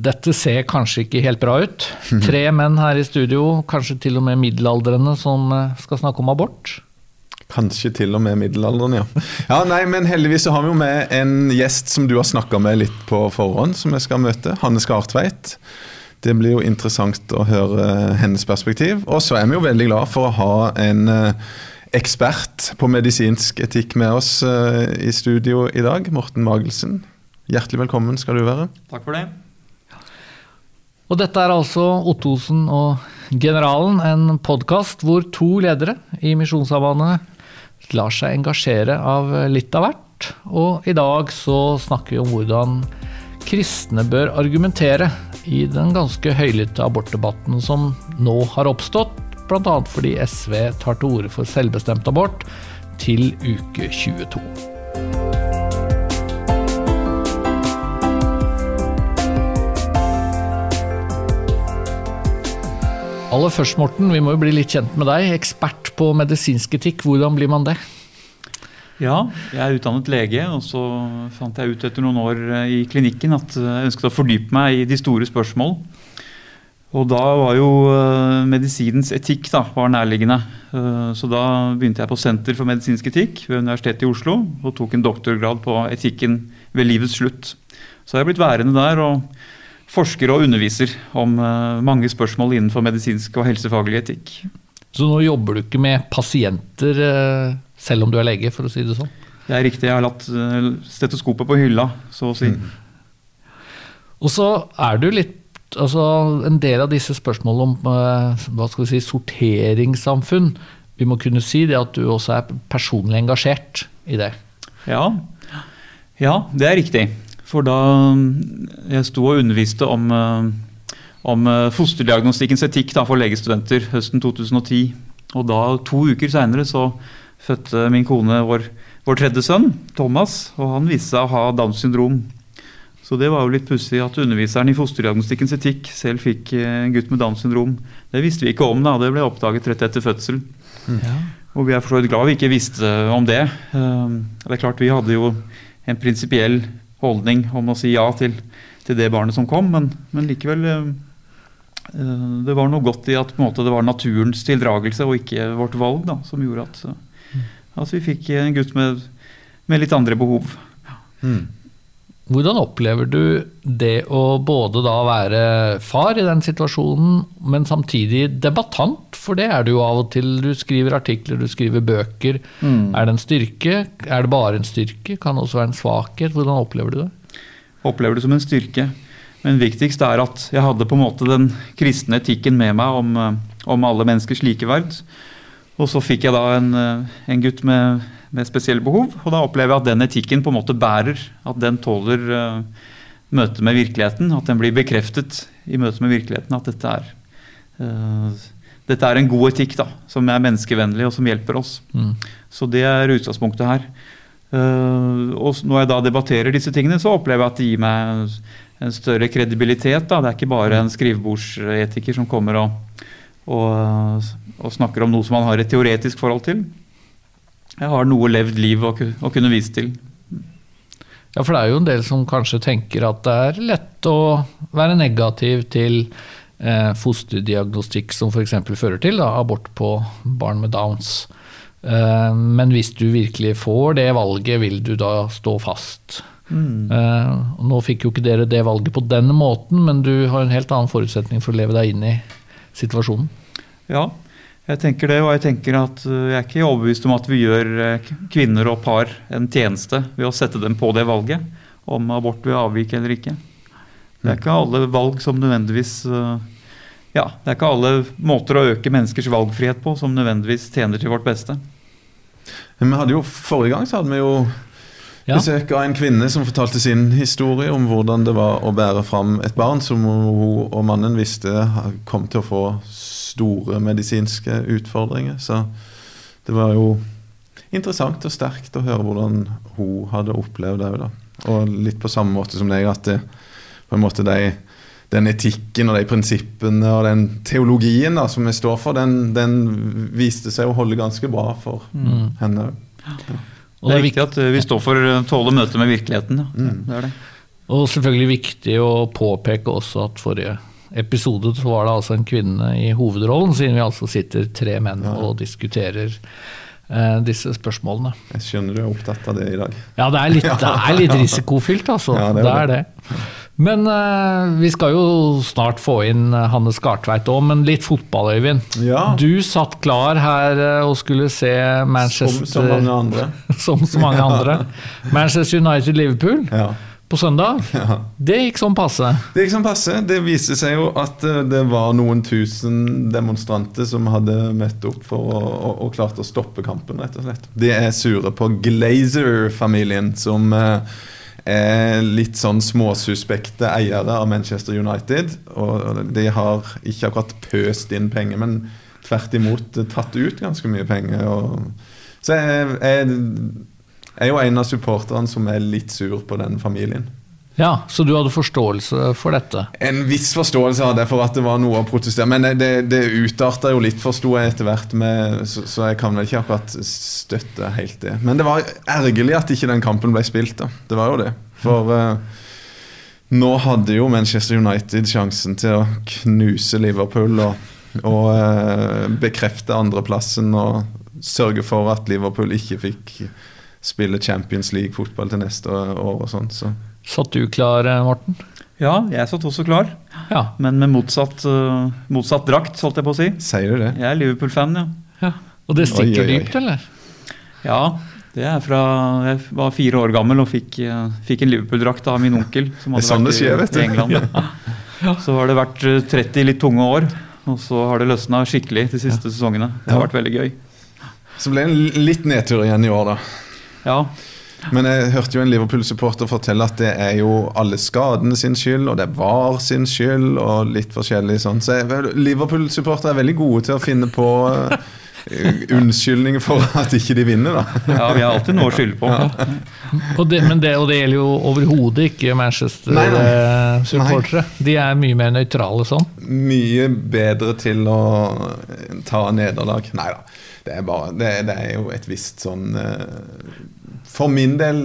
Dette ser kanskje ikke helt bra ut. Tre menn her i studio, kanskje til og med middelaldrende, som eh, skal snakke om abort. Kanskje til og med middelalderen, ja. ja nei, men heldigvis så har vi jo med en gjest som du har snakka med litt på forhånd, som vi skal møte. Hanne Skartveit. Det blir jo interessant å høre hennes perspektiv. Og så er vi jo veldig glad for å ha en uh, ekspert på medisinsk etikk med oss uh, i studio i dag. Morten Magelsen. Hjertelig velkommen skal du være. Takk for det. Og dette er altså Ottosen og Generalen, en podkast hvor to ledere i Misjonssambandet lar seg engasjere av litt av hvert. Og i dag så snakker vi om hvordan kristne bør argumentere i den ganske høylytte abortdebatten som nå har oppstått, bl.a. fordi SV tar til orde for selvbestemt abort til uke 22. Aller først, Morten, vi må jo bli litt kjent med deg. Ekspert på medisinsk etikk, hvordan blir man det? Ja, jeg er utdannet lege, og så fant jeg ut etter noen år eh, i klinikken at jeg ønsket å fordype meg i de store spørsmål. Og da var jo eh, medisinens etikk da, var nærliggende. Eh, så da begynte jeg på Senter for medisinsk etikk ved Universitetet i Oslo og tok en doktorgrad på etikken ved livets slutt. Så jeg har blitt værende der. og forsker og underviser om eh, mange spørsmål innenfor medisinsk og helsefaglig etikk. Så nå jobber du ikke med pasienter eh, selv om du er lege, for å si det sånn? Det er riktig. Jeg har latt eh, stetoskopet på hylla, så å si. Mm. Og så er du litt altså En del av disse spørsmålene om hva skal vi si, sorteringssamfunn Vi må kunne si det at du også er personlig engasjert i det? Ja, ja det er riktig. For da jeg sto og underviste om, eh, om eh, fosterdiagnostikkens etikk da, for legestudenter høsten 2010. Og da, to uker seinere, så fødte min kone vår, vår, tredje sønn, Thomas. Og han viste seg å ha Downs syndrom. Så det var jo litt pussig at underviseren i fosterdiagnostikkens etikk selv fikk eh, en gutt med Downs syndrom. Det visste vi ikke om, da. Det ble oppdaget rett etter fødsel. Ja. Og vi er for så vidt glad vi ikke visste om det. Det er klart Vi hadde jo en prinsipiell holdning om å si ja til, til det barnet som kom, men, men likevel uh, Det var noe godt i at måte, det var naturens tildragelse og ikke vårt valg da, som gjorde at, uh, at vi fikk en gutt med, med litt andre behov. Mm. Hvordan opplever du det å både da være far i den situasjonen, men samtidig debattant? For det er du jo av og til. Du skriver artikler, du skriver bøker. Mm. Er det en styrke? Er det bare en styrke? Kan det også være en svakhet? Hvordan opplever du det? Opplever det som en styrke. Men viktigst er at jeg hadde på en måte den kristne etikken med meg om, om alle menneskers likeverd. Og så fikk jeg da en, en gutt med med spesielle behov. Og da opplever jeg at den etikken på en måte bærer. At den tåler uh, møtet med virkeligheten. At den blir bekreftet i møtet med virkeligheten. At dette er, uh, dette er en god etikk da, som er menneskevennlig og som hjelper oss. Mm. Så det er utgangspunktet her. Uh, og når jeg da debatterer disse tingene, så opplever jeg at det gir meg en større kredibilitet. Da. Det er ikke bare en skrivebordsetiker som kommer og, og, og snakker om noe som man har et teoretisk forhold til jeg har noe levd liv å, å kunne vise til. Ja, for det er jo en del som kanskje tenker at det er lett å være negativ til eh, fosterdiagnostikk som f.eks. fører til da, abort på barn med Downs. Eh, men hvis du virkelig får det valget, vil du da stå fast? Mm. Eh, nå fikk jo ikke dere det valget på den måten, men du har en helt annen forutsetning for å leve deg inn i situasjonen. Ja, jeg tenker det, og jeg tenker at eh, jeg er ikke overbevist om at vi gjør eh, kvinner og par en tjeneste ved å sette dem på det valget om abort ved avvik eller ikke. Det er ikke alle valg som nødvendigvis eh, Ja, det er ikke alle måter å øke menneskers valgfrihet på som nødvendigvis tjener til vårt beste. Men vi hadde jo, Forrige gang så hadde vi jo ja. besøk av en kvinne som fortalte sin historie om hvordan det var å bære fram et barn som hun og mannen visste kom til å få store medisinske utfordringer. Så det var jo interessant og sterkt å høre hvordan hun hadde opplevd det. da. Og litt på samme måte som deg, at det, på en måte de, den etikken og de prinsippene og den teologien da, som vi står for, den, den, viste seg å holde ganske bra for mm. henne. Ja. Det er viktig at vi står for å tåle møtet med virkeligheten. Ja. Mm. Det er det. Og selvfølgelig viktig å påpeke også at forrige episode så var det altså en kvinne i hovedrollen, siden vi altså sitter tre menn og diskuterer eh, disse spørsmålene. Jeg skjønner du er opptatt av det i dag. Ja, det er litt, det er litt risikofylt, altså. Ja, det, er det. er det. Men uh, vi skal jo snart få inn eh, Hanne Skartveit òg, men litt fotball, Øyvind. Ja. Du satt klar her og skulle se Manchester Som som mange andre. som så mange andre. Manchester United-Liverpool. Ja på søndag. Ja. Det gikk sånn passe. Det gikk sånn passe. Det viste seg jo at det var noen tusen demonstranter som hadde møtt opp for å, å, å klart å stoppe kampen, rett og slett. De er sure på Glazer-familien, som er litt sånn småsuspekte eiere av Manchester United. Og de har ikke akkurat pøst inn penger, men tvert imot tatt ut ganske mye penger. Og, så jeg, jeg, jeg er jo en av supporterne som er litt sur på den familien. Ja, Så du hadde forståelse for dette? En viss forståelse hadde jeg for at det var noe å protestere. Men det, det utarta jo litt, forsto jeg etter hvert, med, så, så, jeg kan vel ikke akkurat støtte helt det. Men det var ergerlig at ikke den kampen ble spilt. da. Det var jo det. For uh, nå hadde jo Manchester United sjansen til å knuse Liverpool og, og uh, bekrefte andreplassen og sørge for at Liverpool ikke fikk spille Champions League-fotball til neste år og sånn. Så. Satt du klar, eh, Morten? Ja, jeg satt også klar. Ja. Men med motsatt, uh, motsatt, drakt, holdt jeg på å si. Sier du det? Jeg er Liverpool-fan, ja. ja. Og det stikker dypt, eller? Ja, det er fra Jeg var fire år gammel og fikk, uh, fikk en Liverpool-drakt av min onkel. Som hadde sånn vært skjer, i, i England. ja. Så har det vært 30 litt tunge år, og så har det løsna skikkelig de siste sesongene. Det har vært veldig gøy. Så ble det en litt nedtur igjen i år, da. Ja, men jeg hørte jo en Liverpool-supporter fortelle at det er jo alle skadene sin skyld, og det var sin skyld, og litt forskjellig sånn. Så Liverpool-supportere er veldig gode til å finne på uh, unnskyldninger for at ikke de vinner, da. Ja, vi har alltid noe å skylde på. Ja. Og det, men det, og det gjelder jo overhodet ikke Manchester-supportere. De er mye mer nøytrale sånn. Mye bedre til å ta nederlag. Nei da. Det er, bare, det, det er jo et visst sånn for min del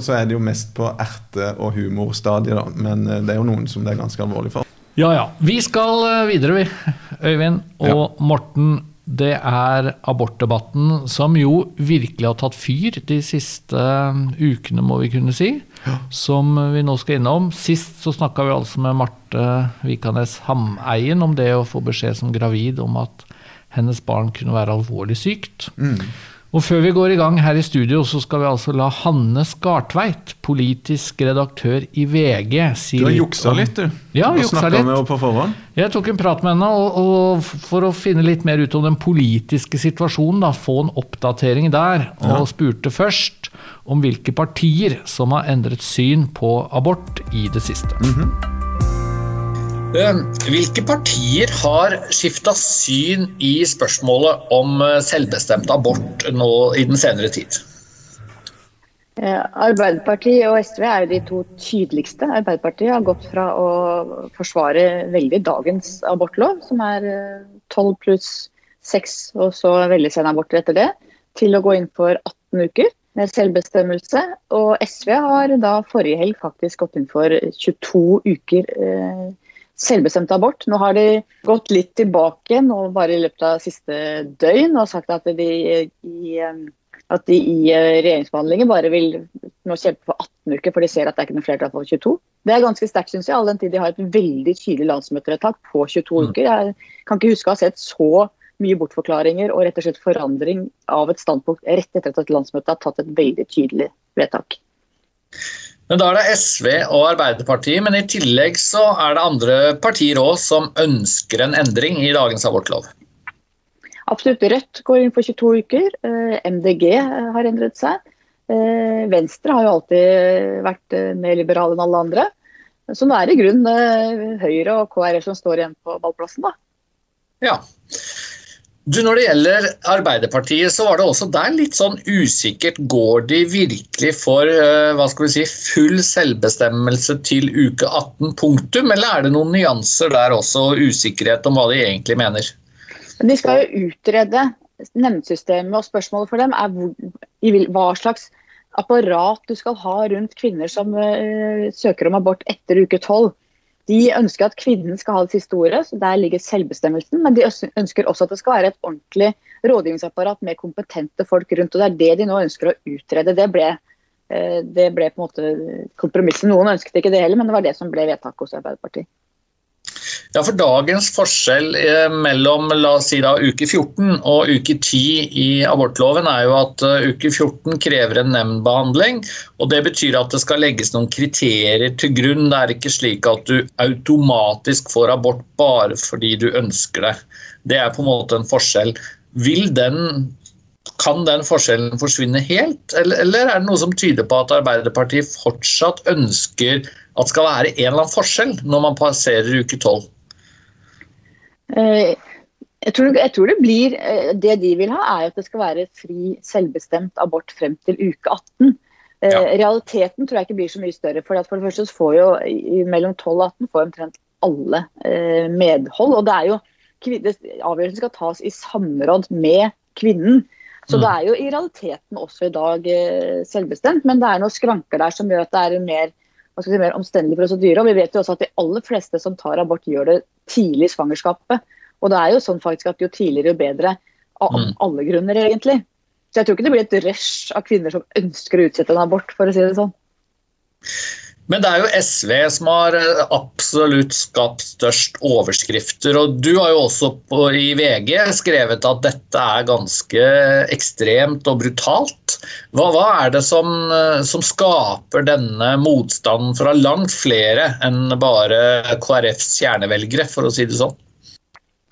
så er det jo mest på erte- og humorstadiet, Men eh, det er jo noen som det er ganske alvorlig for. Ja ja. Vi skal eh, videre, vi. Øyvind og ja. Morten. Det er abortdebatten som jo virkelig har tatt fyr de siste eh, ukene, må vi kunne si. Ja. Som vi nå skal innom. Sist så snakka vi altså med Marte Vikanes Hameien om det å få beskjed som gravid om at hennes barn kunne være alvorlig sykt. Mm. Og før vi går i gang her i studio, så skal vi altså la Hanne Skartveit, politisk redaktør i VG, si litt Du har juksa litt, du. Ja, Hva juksa litt. Med på forhånd? Jeg tok en prat med henne og, og for å finne litt mer ut om den politiske situasjonen, da, få en oppdatering der. Og ja. spurte først om hvilke partier som har endret syn på abort i det siste. Mm -hmm. Eh, hvilke partier har skifta syn i spørsmålet om eh, selvbestemt abort nå i den senere tid? Eh, Arbeiderpartiet og SV er jo de to tydeligste. Arbeiderpartiet har gått fra å forsvare veldig dagens abortlov, som er 12 pluss 6 og så veldig sen abort etter det, til å gå inn for 18 uker med selvbestemmelse. Og SV har da forrige helg faktisk gått inn for 22 uker. Eh, selvbestemt abort. Nå har de gått litt tilbake nå bare i løpet av siste døgn og sagt at de i, at de i eh, regjeringsbehandlingen bare vil nå kjempe for 18 uker, for de ser at det er ikke noe flertall for 22. Det er ganske sterkt, syns jeg, all den tid de har et veldig tydelig landsmøtevedtak på 22 mm. uker. Jeg kan ikke huske å ha sett så mye bortforklaringer og rett og slett forandring av et standpunkt rett etter at et landsmøte har tatt et veldig tydelig vedtak. Men Da er det SV og Arbeiderpartiet, men i tillegg så er det andre partier òg som ønsker en endring i dagens abortlov. Absolutt. Rødt går inn for 22 uker. Eh, MDG har endret seg. Eh, Venstre har jo alltid vært eh, mer liberale enn alle andre. Så nå er det i grunnen Høyre og KrF som står igjen på ballplassen, da. Ja. Du, Når det gjelder Arbeiderpartiet, så var det også der litt sånn usikkert. Går de virkelig for eh, hva skal vi si, full selvbestemmelse til uke 18, punktum? Eller er det noen nyanser der også, og usikkerhet om hva de egentlig mener? De skal jo utrede nemndsystemet, og spørsmålet for dem er hvor, hva slags apparat du skal ha rundt kvinner som uh, søker om abort etter uke tolv. De ønsker at kvinnen skal ha det siste ordet, så der ligger selvbestemmelsen. Men de ønsker også at det skal være et ordentlig rådgivningsapparat med kompetente folk rundt. og Det er det de nå ønsker å utrede. Det ble, uh, det ble på en måte kompromisset. Noen ønsket ikke det heller, men det var det som ble vedtaket hos Arbeiderpartiet. Ja, for Dagens forskjell eh, mellom la oss si da, uke 14 og uke 10 i abortloven er jo at uh, uke 14 krever en nemndbehandling. og Det betyr at det skal legges noen kriterier til grunn. Det er ikke slik at du automatisk får abort bare fordi du ønsker det. Det er på en måte en forskjell. Vil den kan den forskjellen forsvinne helt, eller, eller, er det noe som tyder på at Arbeiderpartiet fortsatt ønsker at det skal være en eller annen forskjell når man passerer uke 12? Eh, jeg tror, jeg tror, det blir eh, Det de vil ha, er at det skal være fri, selvbestemt abort frem til uke 18. Eh, ja. Realiteten tror jeg ikke blir så mye større. For, for det første så får jo mellom 12 og 18 får omtrent alle medhold. og det er jo Avgjørelsen skal tas i samråd med kvinnen. Så mm. det er jo i realiteten også i dag selvbestemt, men det er noen skranker der som gjør at det er en mer, si, mer omstendelig prosedyre. Og vi vet jo også at de aller fleste som tar abort, gjør det tidlig i svangerskapet. Og det er jo sånn faktisk at jo tidligere, jo bedre. Av mm. alle grunner, egentlig. Så jeg tror ikke det blir et rush av kvinner som ønsker å utsette en abort, for å si det sånn. Men det er jo SV som har eh, absolutt skapt størst overskrifter. Og du har jo også på, i VG skrevet at dette er ganske ekstremt og brutalt. Hva, hva er det som, eh, som, skaper denne motstanden fra langt flere enn bare KrFs kjernevelgere, for å si det sånn?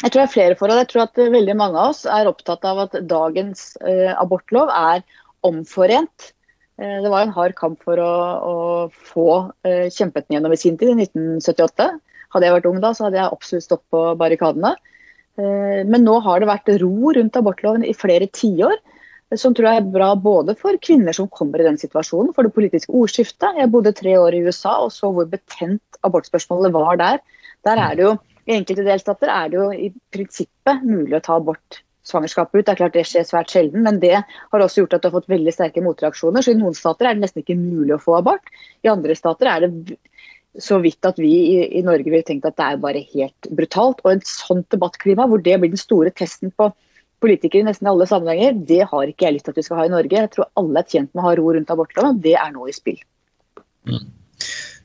Jeg tror det er flere forhold. Jeg tror at veldig mange av oss er opptatt av at dagens abortlov er omforent Eh, det var en hard kamp for å, å få uh, kjempet den gjennom i sin tid, i 1978. Hadde jeg vært ung da, så hadde jeg absolutt stått på barrikadene. Uh, men nå har det vært ro rundt abortloven i flere tiår. Som tror jeg er bra både for kvinner som kommer i den situasjonen, for det politiske ordskiftet. Jeg bodde tre år i USA og så hvor betent abortspørsmålet var der. Der er det jo, I enkelte delstater er det jo i prinsippet mulig å ta abort svangerskapet ut. Det er klart det skjer svært sjelden, men det har også gjort at du har fått veldig sterke motreaksjoner. Så i noen stater er det nesten ikke mulig å få abort. I andre stater er det så vidt at vi i, i Norge ville tenkt at det er bare helt brutalt. Og et sånt debattklima hvor det blir den store testen på politikere i nesten alle sammenhenger, det har ikke jeg lyst til at vi skal ha i Norge. Jeg tror alle er tjent med å ha ro rundt abortloven, det er nå i spill. Mm.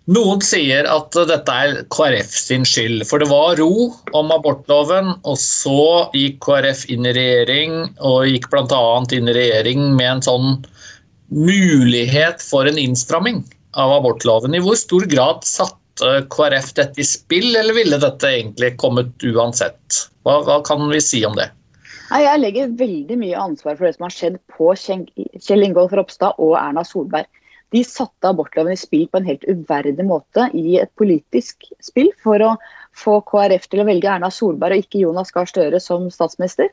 Noen sier at dette er KrF sin skyld, for det var ro om abortloven. Og så gikk KrF inn i regjering, og gikk bl.a. inn i regjering med en sånn mulighet for en innstramming av abortloven. I hvor stor grad satte KrF dette i spill, eller ville dette egentlig kommet uansett? Hva, hva kan vi si om det? Jeg legger veldig mye ansvar for det som har skjedd på Kjell Ingolf Ropstad og Erna Solberg de satte abortloven i spill på en helt uverdig måte i et politisk spill for å få KrF til å velge Erna Solberg og ikke Jonas Gahr Støre som statsminister.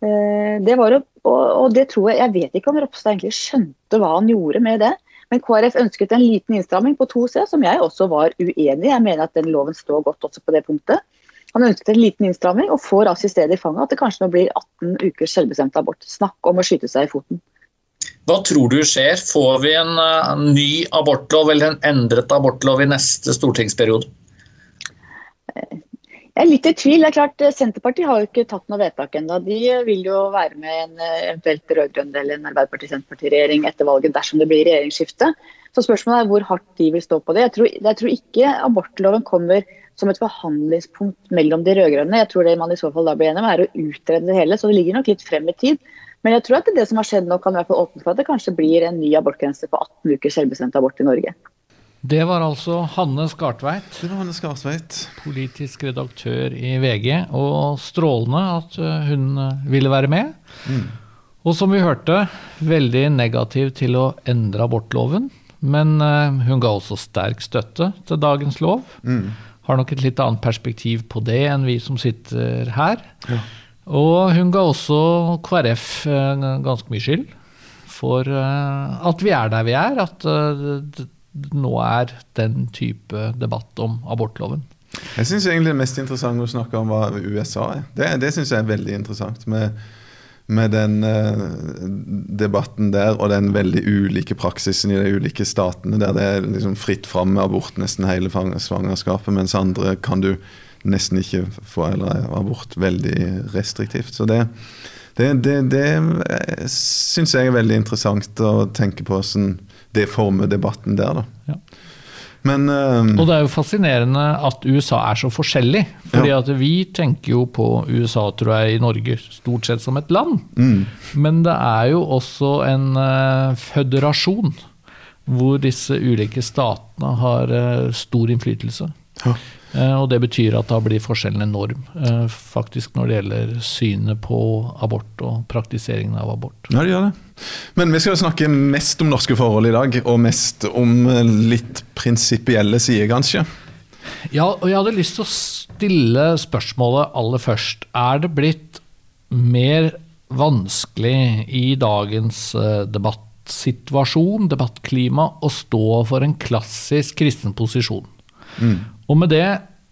Eh, det var, og det tror Jeg jeg vet ikke om Ropstad egentlig skjønte hva han gjorde med det. Men KrF ønsket en liten innstramming på to C, som jeg også var uenig i. Jeg mener at den loven står godt også på det punktet. Han ønsket en liten innstramming, og får altså i stedet i fanget at det kanskje nå blir 18 ukers selvbestemt abort. Snakk om å skyte seg i foten. Hva tror du skjer? Får vi en uh, ny abortlov eller en endret abortlov i neste stortingsperiode? Jeg er litt i tvil. Det er klart, eh, Senterpartiet har jo ikke tatt noe vedtak ennå. De eh, vil jo være med en eventuelt rød-grønn eller en Arbeiderparti-Senterparti-regjering etter valget dersom det blir regjeringsskifte. Så spørsmålet er hvor hardt de vil stå på det. Jeg tror, jeg tror ikke abortloven kommer som et forhandlingspunkt mellom de rød-grønne. Jeg tror det man i så fall da blir enig om er å utrede det hele, så det ligger nok litt frem i tid. Men jeg tror at det som har skjedd nå kan i hvert fall åpne for at det kanskje blir en ny abortgrense på 18 uker selvbestemt abort i Norge. Det var altså Hanne Skartveit. Det var Hanne Skartveit. Politisk redaktør i VG. Og strålende at eh, hun eh, ville være med. Mm. Og som vi hørte, veldig negativ til å endre abortloven. Men uh, hun ga også sterk støtte til dagens lov. Mm. Har nok et litt annet perspektiv på det enn vi som sitter her. Ja. Og hun ga også KrF eh, ganske mye skyld for eh, at vi er der vi er. At eh, nå er den type debatt om abortloven. Jeg syns egentlig det mest interessante å snakke om var USA. Det, det syns jeg er veldig interessant. med med den uh, debatten der og den veldig ulike praksisen i de ulike statene, der det er liksom fritt fram med abort nesten hele svangerskapet, mens andre kan du nesten ikke få eller abort veldig restriktivt. Så det, det, det, det eh, syns jeg er veldig interessant å tenke på hvordan det former debatten der. da. Ja. Men, uh, og det er jo fascinerende at USA er så forskjellig. fordi ja. at vi tenker jo på USA tror jeg, i Norge stort sett som et land. Mm. Men det er jo også en uh, føderasjon hvor disse ulike statene har uh, stor innflytelse. Ja. Eh, og det betyr at da blir forskjellen enorm, eh, faktisk når det gjelder synet på abort og praktiseringen av abort. Ja, det gjør det. Men vi skal snakke mest om norske forhold i dag, og mest om eh, litt prinsipielle sider, kanskje? Ja, og jeg hadde lyst til å stille spørsmålet aller først. Er det blitt mer vanskelig i dagens debattsituasjon, debattklima, å stå for en klassisk kristen posisjon? Mm. Og med det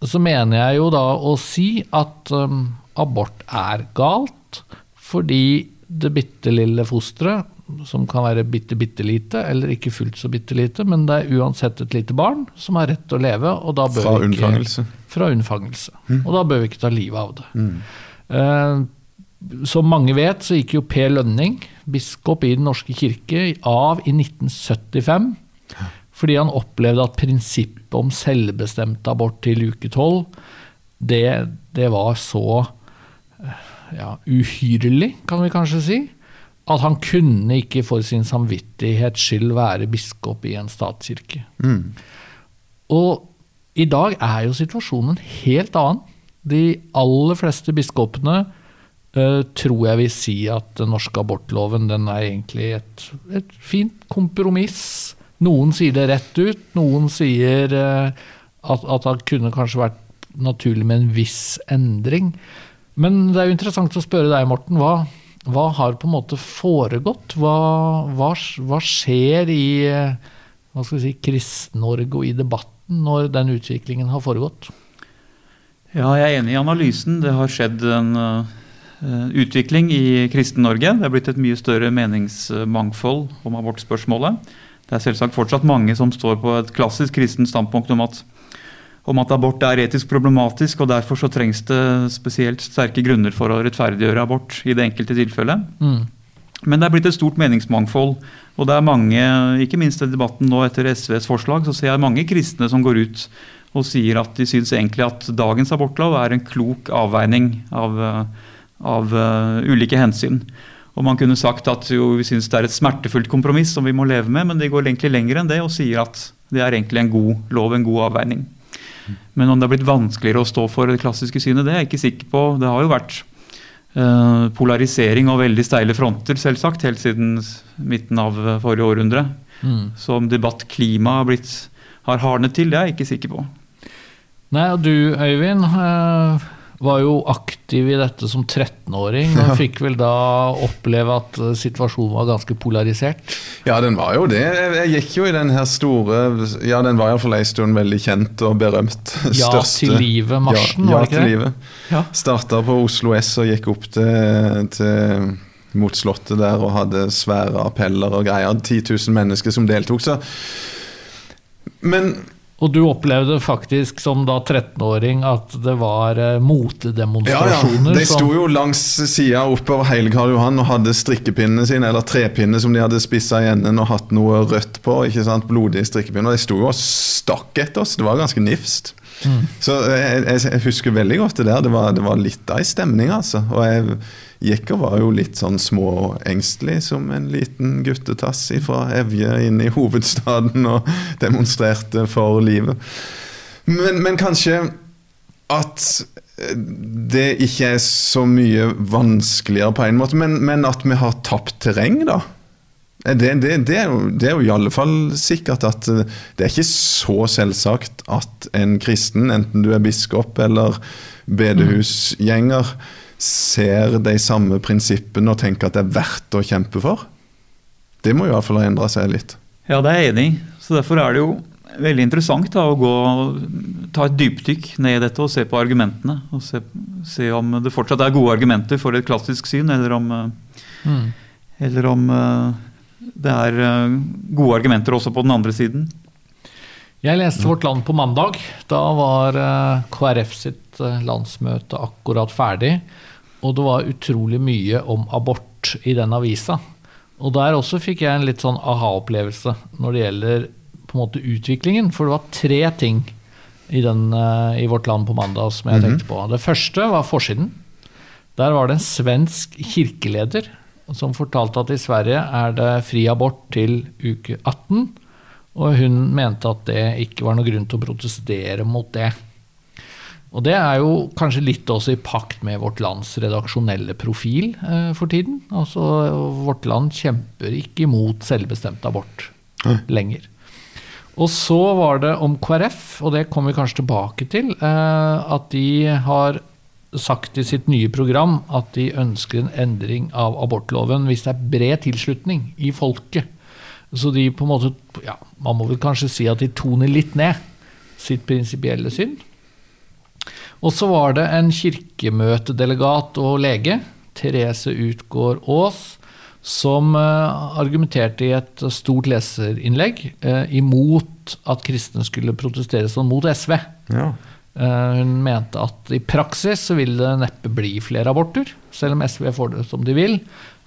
så mener jeg jo da å si at um, abort er galt, fordi det bitte lille fosteret, som kan være bitte, bitte lite, eller ikke fullt så bitte lite, men det er uansett et lite barn som har rett til å leve. Og da bør fra vi ikke, unnfangelse. Fra unnfangelse. Mm. Og da bør vi ikke ta livet av det. Mm. Uh, som mange vet, så gikk jo Per Lønning, biskop i Den norske kirke, av i 1975 fordi han opplevde at prinsippet om selvbestemt abort til uke tolv, det, det, var så ja, uhyrlig, kan vi kanskje si, at han kunne ikke for sin samvittighets skyld være biskop i en statskirke. Mm. Og i dag er jo situasjonen helt annen. De aller fleste biskopene uh, tror jeg vil si at den norske abortloven den er egentlig et, et fint kompromiss noen sier det rett ut, noen sier eh, at, at det kunne kanskje vært naturlig med en viss endring. Men det er jo interessant å spørre deg, Morten. Hva, hva har på en måte foregått? Hva, hva, hva skjer i hva skal vi si, Kristen-Norge og i debatten når den utviklingen har foregått? Ja, jeg er enig i analysen. Det har skjedd en uh, utvikling i Kristen-Norge. Det er blitt et mye større meningsmangfold om abortspørsmålet. Det er selvsagt fortsatt mange som står på et klassisk kristent standpunkt om at, om at abort er etisk problematisk, og derfor så trengs det spesielt sterke grunner for å rettferdiggjøre abort i det enkelte tilfellet. Mm. Men det er blitt et stort meningsmangfold. Og det er mange, ikke minst i debatten nå etter SVs forslag, så ser jeg mange kristne som går ut og sier at de syns egentlig at dagens abortlov er en klok avveining av, av uh, ulike hensyn. Og man kunne sagt at jo, vi syns det er et smertefullt kompromiss som vi må leve med, men de går egentlig lenger enn det og sier at det er egentlig en god lov, en god avveining. Men om det har blitt vanskeligere å stå for det klassiske synet, det er jeg ikke sikker på. Det har jo vært uh, polarisering og veldig steile fronter, selvsagt, helt siden midten av forrige århundre. Mm. Så om debattklima har, har hardnet til, det er jeg ikke sikker på. Nei, og du Øyvind, uh var jo aktiv i dette som 13-åring, og fikk vel da oppleve at eh, situasjonen var ganske polarisert? Ja, den var jo det. Jeg gikk jo i den her store Ja, den var iallfall en stund veldig kjent og berømt. Ja til livet-marsjen, ja, var det ikke det? Ja til livet. Ja. Starta på Oslo S og gikk opp til, til mot Slottet der og hadde svære appeller og greier. 10 000 mennesker som deltok. Så Men og du opplevde faktisk som da 13-åring at det var uh, motedemonstrasjoner? Ja, ja. De sto jo langs sida oppover hele Karl Johan og hadde strikkepinnene sine, eller trepinnene som de hadde spissa i enden og hatt noe rødt på. ikke sant, Blodige strikkepinner. De sto jo og stakk etter oss. Det var ganske nifst. Mm. Så jeg, jeg, husker veldig godt det der. Det var, det var litt av ei stemning, altså. Og jeg og var jo litt sånn småengstelig som en liten guttetass fra Evje inn i hovedstaden og demonstrerte for livet. Men, men kanskje at det ikke er så mye vanskeligere på en måte, men, men at vi har tapt terreng, da. Det, det, det, er jo, det, er jo, i alle fall sikkert at det er ikke så selvsagt at en kristen, enten du er biskop eller bedehusgjenger, ser de samme prinsippene og tenker at det er verdt å kjempe for. Det må i hvert fall ha endra seg litt. Ja, det er jeg enig i. Så derfor er det jo veldig interessant da, å gå, ta et dypdykk ned i dette og se på argumentene. og se, se om det fortsatt er gode argumenter for et klassisk syn, eller om, mm. eller om det er gode argumenter også på den andre siden. Jeg leste Vårt Land på mandag. Da var KrF sitt landsmøte akkurat ferdig. Og det var utrolig mye om abort i den avisa. Og der også fikk jeg en litt sånn aha-opplevelse når det gjelder på en måte utviklingen. For det var tre ting i, den, eh, i Vårt Land på mandag som jeg tenkte på. Det første var forsiden. Der var det en svensk kirkeleder som fortalte at i Sverige er det fri abort til uke 18. Og hun mente at det ikke var noe grunn til å protestere mot det. Og det er jo kanskje litt også i pakt med vårt lands redaksjonelle profil eh, for tiden. Altså, vårt land kjemper ikke imot selvbestemt abort mm. lenger. Og så var det om KrF, og det kommer vi kanskje tilbake til, eh, at de har sagt i sitt nye program at de ønsker en endring av abortloven hvis det er bred tilslutning i folket. Så de på en måte ja, Man må vel kanskje si at de toner litt ned sitt prinsipielle syn. Og så var det en kirkemøtedelegat og lege, Therese Utgård Aas, som eh, argumenterte i et stort leserinnlegg eh, imot at kristne skulle protestere sånn mot SV. Ja. Eh, hun mente at i praksis så vil det neppe bli flere aborter, selv om SV får det som de vil.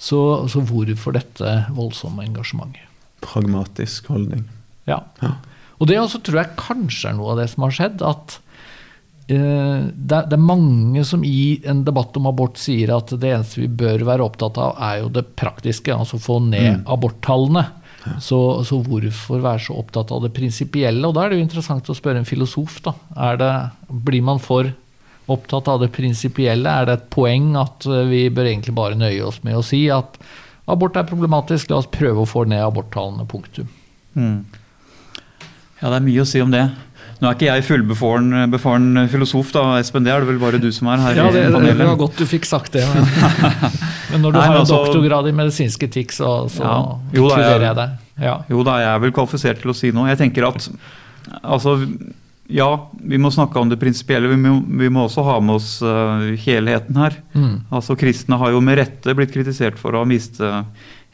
Så, så hvorfor dette voldsomme engasjementet? Pragmatisk holdning. Ja. ja. Og det også tror jeg kanskje er noe av det som har skjedd. at det, er mange som i en debatt om abort sier at det eneste vi bør være opptatt av, er jo det praktiske, altså få ned mm. aborttallene. Så, så, hvorfor være så opptatt av det prinsipielle? Og da er det jo interessant å spørre en filosof, da. Det, blir man for opptatt av det prinsipielle? Er det et poeng at eh, vi bør egentlig bare nøye oss med å si at abort er problematisk, la oss prøve å få ned aborttallene, punktum. Mm. Ja, det er mye å si om det. Nå er ikke jeg fullbefaren filosof, da, Espen. Det er det vel bare du som er her ja, det, i panelet. Det var godt du fikk sagt det. Men, men når du Nei, har altså, doktorgrad i medisinsk etikk, så, så ja, jo, da, jeg, jeg deg. Ja. Jo da, jeg er vel kvalifisert til å si noe. Jeg tenker at altså, ja, vi må snakke om det prinsipielle. Vi, vi, må også ha med oss uh, helheten her. Mm. Altså, Kristne har jo med rette blitt kritisert for å miste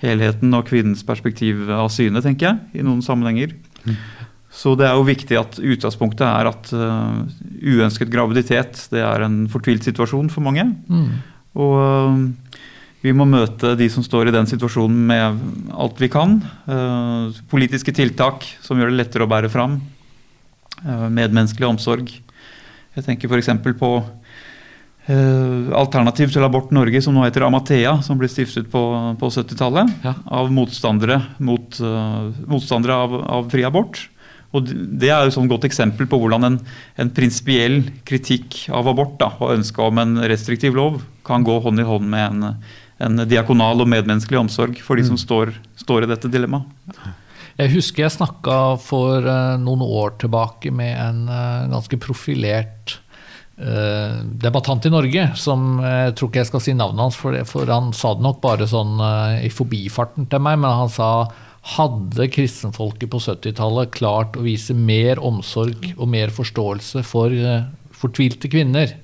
helheten og kvinnens perspektiv av syne, tenker jeg, i noen sammenhenger. Mm. Så det er jo viktig at utgangspunktet er at uh, uønsket graviditet det er en fortvilt situasjon for mange. Mm. Og uh, vi må møte de som står i den situasjonen med alt vi kan. Uh, politiske tiltak som gjør det lettere å bære fram. medmenneskelig omsorg. Jeg tenker f.eks. på Alternativ til abort Norge, som nå heter Amathea, som ble stiftet på, på 70-tallet ja. av motstandere, mot, motstandere av, av fri abort. Og Det er jo et sånn godt eksempel på hvordan en, en prinsipiell kritikk av abort da, og ønske om en restriktiv lov kan gå hånd i hånd med en, en diakonal og medmenneskelig omsorg for de som mm. står, står i dette dilemmaet. Jeg husker jeg snakka for uh, noen år tilbake med en uh, ganske profilert uh, debattant i Norge, som jeg tror ikke jeg skal si navnet hans, for, for han sa det nok bare sånn i forbifarten til meg, men han sa hadde kristenfolket på 70-tallet klart å vise mer omsorg og mer forståelse for uh, fortvilte kvinner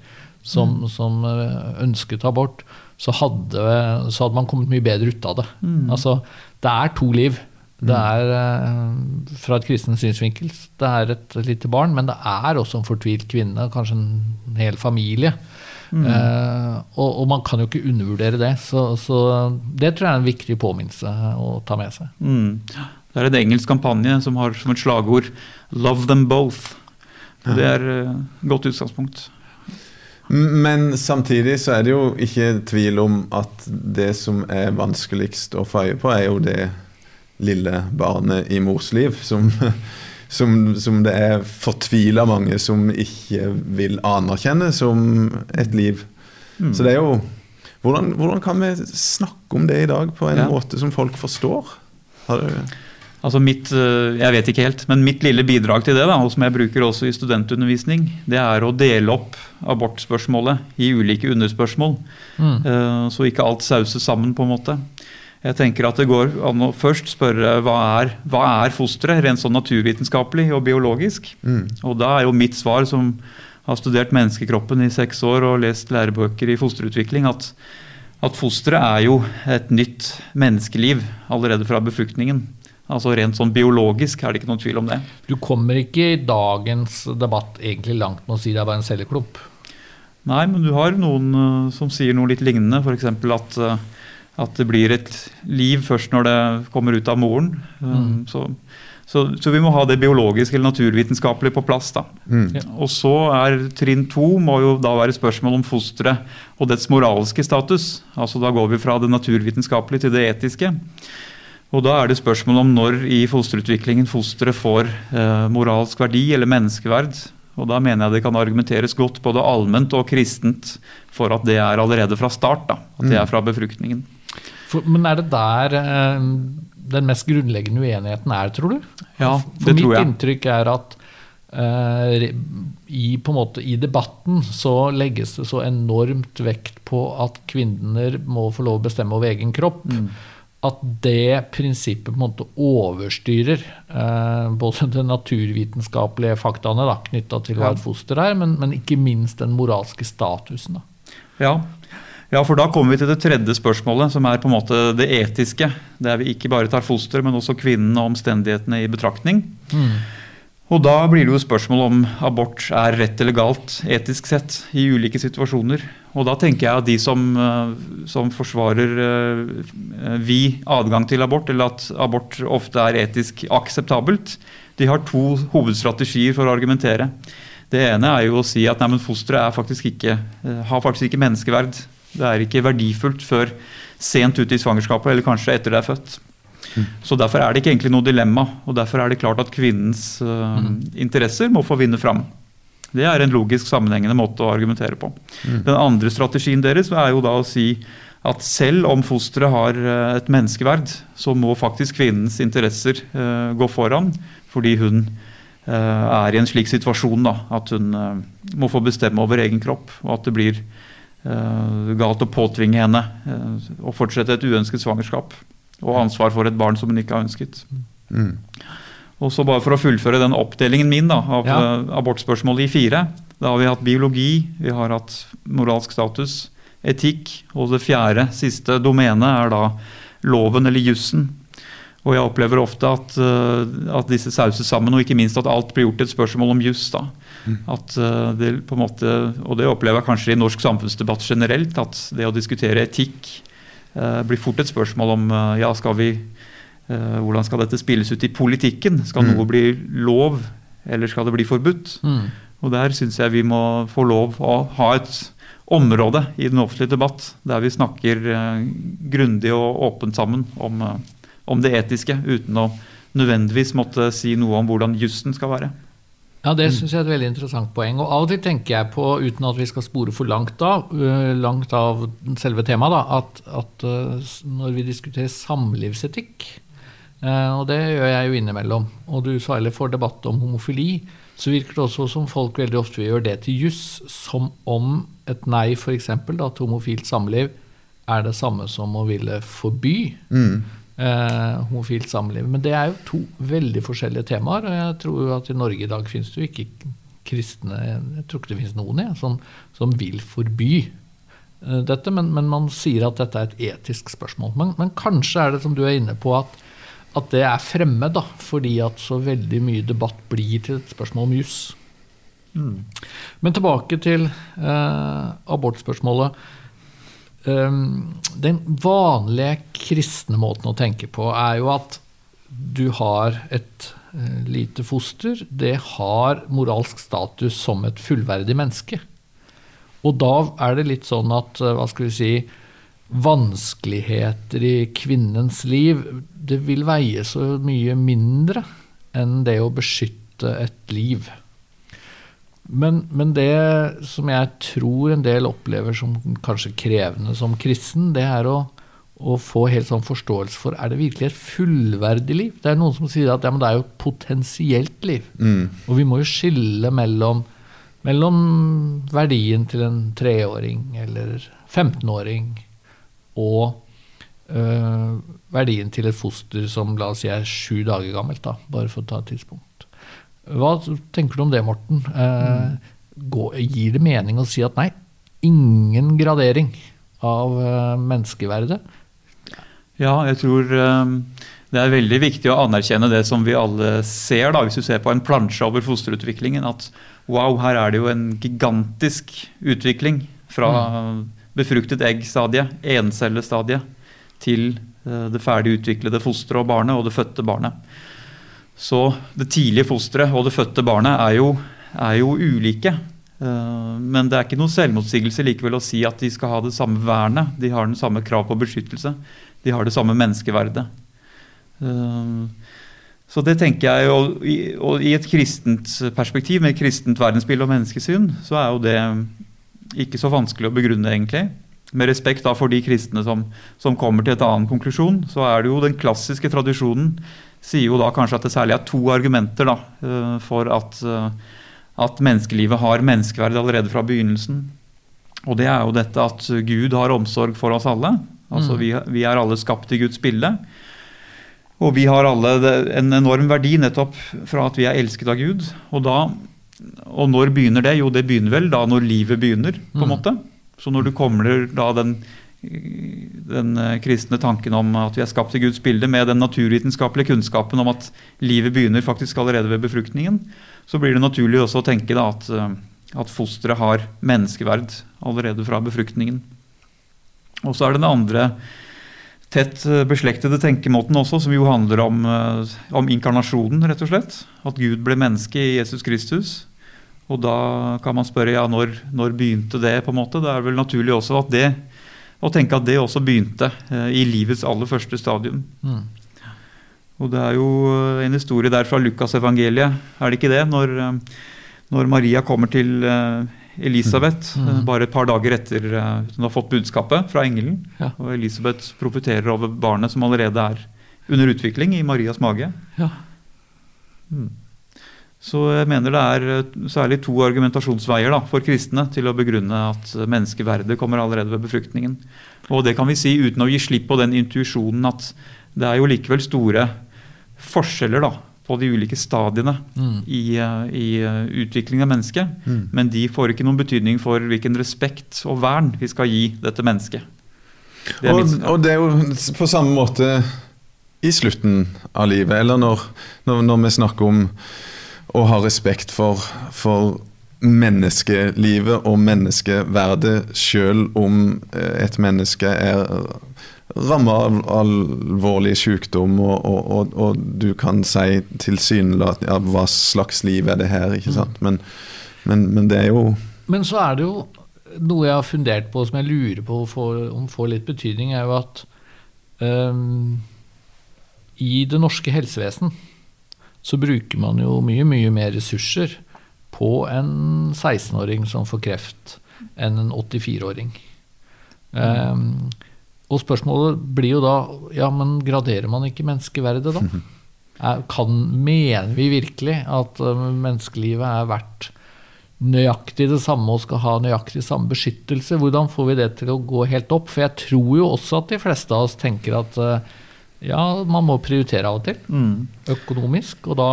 som, mm. som uh, ønsket abort, så hadde, så hadde, man kommet mye bedre ut av det. Mm. Altså, det er to liv. Det mm. er uh, fra et kristen synsvinkel det er et lite barn, men det er også en fortvilt kvinne, kanskje en hel familie. Mm. Eh, og, og, man kan jo ikke undervurdere det. Så, så, det tror jeg er en viktig påminnelse å ta med seg. Mm. Det er en engelsk kampanje som har som et slagord 'Love them both'. Det er et godt utgangspunkt. Men samtidig så er det jo ikke tvil om at det som er vanskeligst å få øye på, er jo det lille barnet i mors liv. Som som, som det er fortvila mange som ikke vil anerkjenne som et liv. Mm. Så det er jo hvordan, hvordan, kan vi snakke om det i dag på en ja. måte som folk forstår? Altså mitt, eh, jeg vet ikke helt, men mitt lille bidrag til det, da, og som jeg bruker også i studentundervisning, det er å dele opp abortspørsmålet i ulike underspørsmål. Mm. Eh, så ikke alt sauses sammen, på en måte. Jeg tenker at Det går an å først spørre hva er, hva er fosteret, rent sånn naturvitenskapelig og biologisk. Mm. Og Da er jo mitt svar, som har studert menneskekroppen i seks år og lest lærebøker i fosterutvikling, at, at fosteret er jo et nytt menneskeliv allerede fra befruktningen. Altså Rent sånn biologisk er det ikke noen tvil om det. Du kommer ikke i dagens debatt egentlig langt med å si det er bare en celleklump? Nei, men du har noen uh, som sier noe litt lignende. F.eks. At, uh, at det blir et liv først når det kommer ut av moren. Um, mm. så så, så, vi må ha det biologiske eller naturvitenskapelige på plass. da. Mm. Og så er trinn to må jo da være spørsmål om fosteret og dets moralske status. Altså Da går vi fra det naturvitenskapelige til det etiske. Og Da er det spørsmål om når i fosterutviklingen fosteret får eh, moralsk verdi eller menneskeverd. Og Da mener jeg det kan argumenteres godt både allment og kristent for at det er allerede fra start. da, At det mm. er fra befruktningen. For, men er det der eh, den mest grunnleggende uenigheten er, tror du? Ja, det For tror jeg. Mitt inntrykk er at eh, i, måte, i, debatten så legges det så enormt vekt på at kvinner må få lov å bestemme over egen kropp. Mm. At det prinsippet på en måte overstyrer eh, både de naturvitenskapelige faktaene knytta til hva et foster er, men, men, ikke minst den moralske statusen. Da. Ja, ja, for da kommer vi til det tredje spørsmålet, som er på en måte det etiske. Der vi ikke bare tar foster, men også kvinnen og omstendighetene i betraktning. Mm. Og da blir det jo spørsmål om abort er rett eller galt etisk sett i ulike situasjoner. Og da tenker jeg at de som, eh, som forsvarer uh, vi adgang til abort, eller at abort ofte er etisk akseptabelt, de har to hovedstrategier for å argumentere. Det ene er jo å si at nei, fosteret faktisk ikke, uh, har faktisk ikke menneskeverd. Det er ikke verdifullt før sent ute i svangerskapet, eller kanskje etter det er født. Mm. Så Derfor er det ikke egentlig noe dilemma. og Derfor er det klart at kvinnens uh, mm. interesser må få vinne fram. Det er en logisk sammenhengende måte å argumentere på. Mm. Den andre strategien deres er jo da å si at selv om fosteret har uh, et menneskeverd, så må faktisk kvinnens interesser uh, gå foran, fordi hun er i en slik situasjon da, at hun må få bestemme over egen kropp, og at det blir uh, galt å påtvinge henne uh, å fortsette et uønsket svangerskap. Og ansvar for et barn som hun ikke har ønsket. Mm. Og så bare For å fullføre den oppdelingen min da, av ja. uh, abortspørsmålet i fire. Da har vi hatt biologi, vi har hatt moralsk status, etikk, og det fjerde, siste domenet er da loven eller jussen. Og jeg opplever ofte at, at, disse sauses sammen, og ikke minst at alt blir gjort til et spørsmål om juss. At eh, det på en måte, og det opplever jeg kanskje i norsk samfunnsdebatt generelt, at det å diskutere etikk eh, blir fort et spørsmål om eh, ja, skal vi, hvordan skal dette spilles ut i politikken? Skal mm. noe bli lov, eller skal det bli forbudt? Mm. Og Der syns jeg vi må få lov å ha et område i den offentlige debatt der vi snakker grundig og åpent sammen om, om det etiske, uten å nødvendigvis måtte si noe om hvordan jussen skal være. Ja, Det syns jeg er et veldig interessant poeng. Og Av og til tenker jeg på, uten at vi skal spore for langt av, uh, langt av selve temaet, da, at, at uh, når vi diskuterer samlivsetikk, uh, og det gjør jeg jo innimellom, og du særlig får debatt om homofili, så virker det også som folk veldig ofte vil gjøre det til juss, som om et nei f.eks. til homofilt samliv er det samme som å ville forby. Mm eh, homofilt samliv. Men det er jo to veldig forskjellige temaer. Og jeg tror at i Norge i dag finnes det jo ikke kristne Jeg tror ikke det finnes noen jeg, som, som, vil forby eh, dette, men, men, man sier at dette er et etisk spørsmål. Men, men kanskje er det som du er inne på, at, at det er fremmed, da, fordi at så veldig mye debatt blir til et spørsmål om juss. Mm. Men tilbake til eh, abortspørsmålet. Um, den vanlige kristne måten å tenke på er jo at du har et uh, lite foster. Det har moralsk status som et fullverdig menneske. Og da er det litt sånn at uh, hva skal vi si, vanskeligheter i kvinnens liv det vil veie så mye mindre enn det å beskytte et liv. Men, men, det som jeg tror en del opplever som kanskje krevende som kristen, det er å, å få helt sånn forståelse for er det virkelig et fullverdig liv. Det er noen som sier at ja, det er jo et potensielt liv. Mm. Og vi må jo skille mellom, mellom verdien til en treåring eller 15-åring og øh, verdien til et foster som la oss si er sju dager gammelt, da, bare for å ta et tidspunkt. Hva tenker du om det, Morten? Eh, går, gir det mening å si at nei, ingen gradering av uh, menneskeverdet? Ja, jeg tror um, det er veldig viktig å anerkjenne det som vi alle ser, da, hvis du ser på en plansje over fosterutviklingen. At wow, her er det jo en gigantisk utvikling fra mm. befruktet egg-stadiet, encellestadiet, til uh, det ferdig utviklede fosteret og barnet og det fødte barnet. Så det tidlige fosteret og det fødte barnet er jo, er jo ulike. Eh, men det er ikke noe selvmotsigelse likevel å si at de skal ha det samme vernet. De har den samme krav på beskyttelse. De har det samme menneskeverdet. Eh, så det tenker jeg, og i et kristent perspektiv, med kristent verdensbilde og menneskesyn, så er jo det ikke så vanskelig å begrunne, egentlig. Med respekt da for de kristne som, som kommer til et annen konklusjon, så er det jo den klassiske tradisjonen sier jo da kanskje at det særlig er to argumenter da, eh, for at at menneskelivet har menneskeverd allerede fra begynnelsen. Og det er jo dette at Gud har omsorg for oss alle. Altså mm. vi, vi, er alle skapt i Guds bilde. Og vi har alle en enorm verdi nettopp fra at vi er elsket av Gud. Og, da, og når begynner det? Jo, det begynner vel da når livet begynner, på en mm. måte. Så når du kommer da den, den eh, kristne tanken om at vi er skapt i Guds bilde, med den naturvitenskapelige kunnskapen om at livet begynner faktisk allerede ved befruktningen, så blir det naturlig også å tenke da, at, eh, at fosteret har menneskeverd allerede fra befruktningen. Og så er det den andre tett eh, beslektede tenkemåten også, som jo handler om, om, inkarnasjonen, rett og slett. At Gud ble menneske i Jesus Kristus. Og da kan man spørre ja, når, når begynte det? på en måte? Det er vel naturlig også at det, å tenke at det også begynte eh, i livets aller første stadium. Mm. Og det er jo eh, en historie der fra Lukasevangeliet, er det ikke det? Når, eh, når, Maria kommer til eh, Elisabeth mm. mm. bare et par dager etter hun har fått budskapet fra engelen. Ja. Og Elisabeth profeterer over barnet som allerede er under utvikling i Marias mage. Ja. Mm. Så jeg mener det er særlig to argumentasjonsveier da, for kristne til å begrunne at menneskeverdet kommer allerede ved befruktningen. Og det kan vi si uten å gi slipp på den intuisjonen at det er jo likevel store forskjeller da, på de ulike stadiene mm. i, uh, i utviklingen av mennesket. Mm. Men de får ikke noen betydning for hvilken respekt og vern vi skal gi dette mennesket. Det og, og, det er jo på samme måte i slutten av livet, eller når, når, når vi snakker om å ha respekt for, for menneskelivet og menneskeverdet, selv om eh, et menneske er rammer av alvorlig sykdom, og, og, og, og, du kan si tilsynelatende ja, hva slags liv er det her, ikke sant. Men, men, men, det er jo Men så er det jo noe jeg har fundert på som jeg lurer på om får litt betydning, er jo at um, i det norske helsevesen så bruker man jo mye, mye mer ressurser på en 16-åring som får kreft, enn en 84-åring. Um, og spørsmålet blir jo da ja, men graderer man ikke menneskeverdet da? Kan, mener vi virkelig at uh, menneskelivet er verdt nøyaktig det samme og skal ha nøyaktig samme beskyttelse? Hvordan får vi det til å gå helt opp? For jeg tror jo også at de fleste av oss tenker at uh, ja, man må prioritere av og til. Mm. Økonomisk. Og da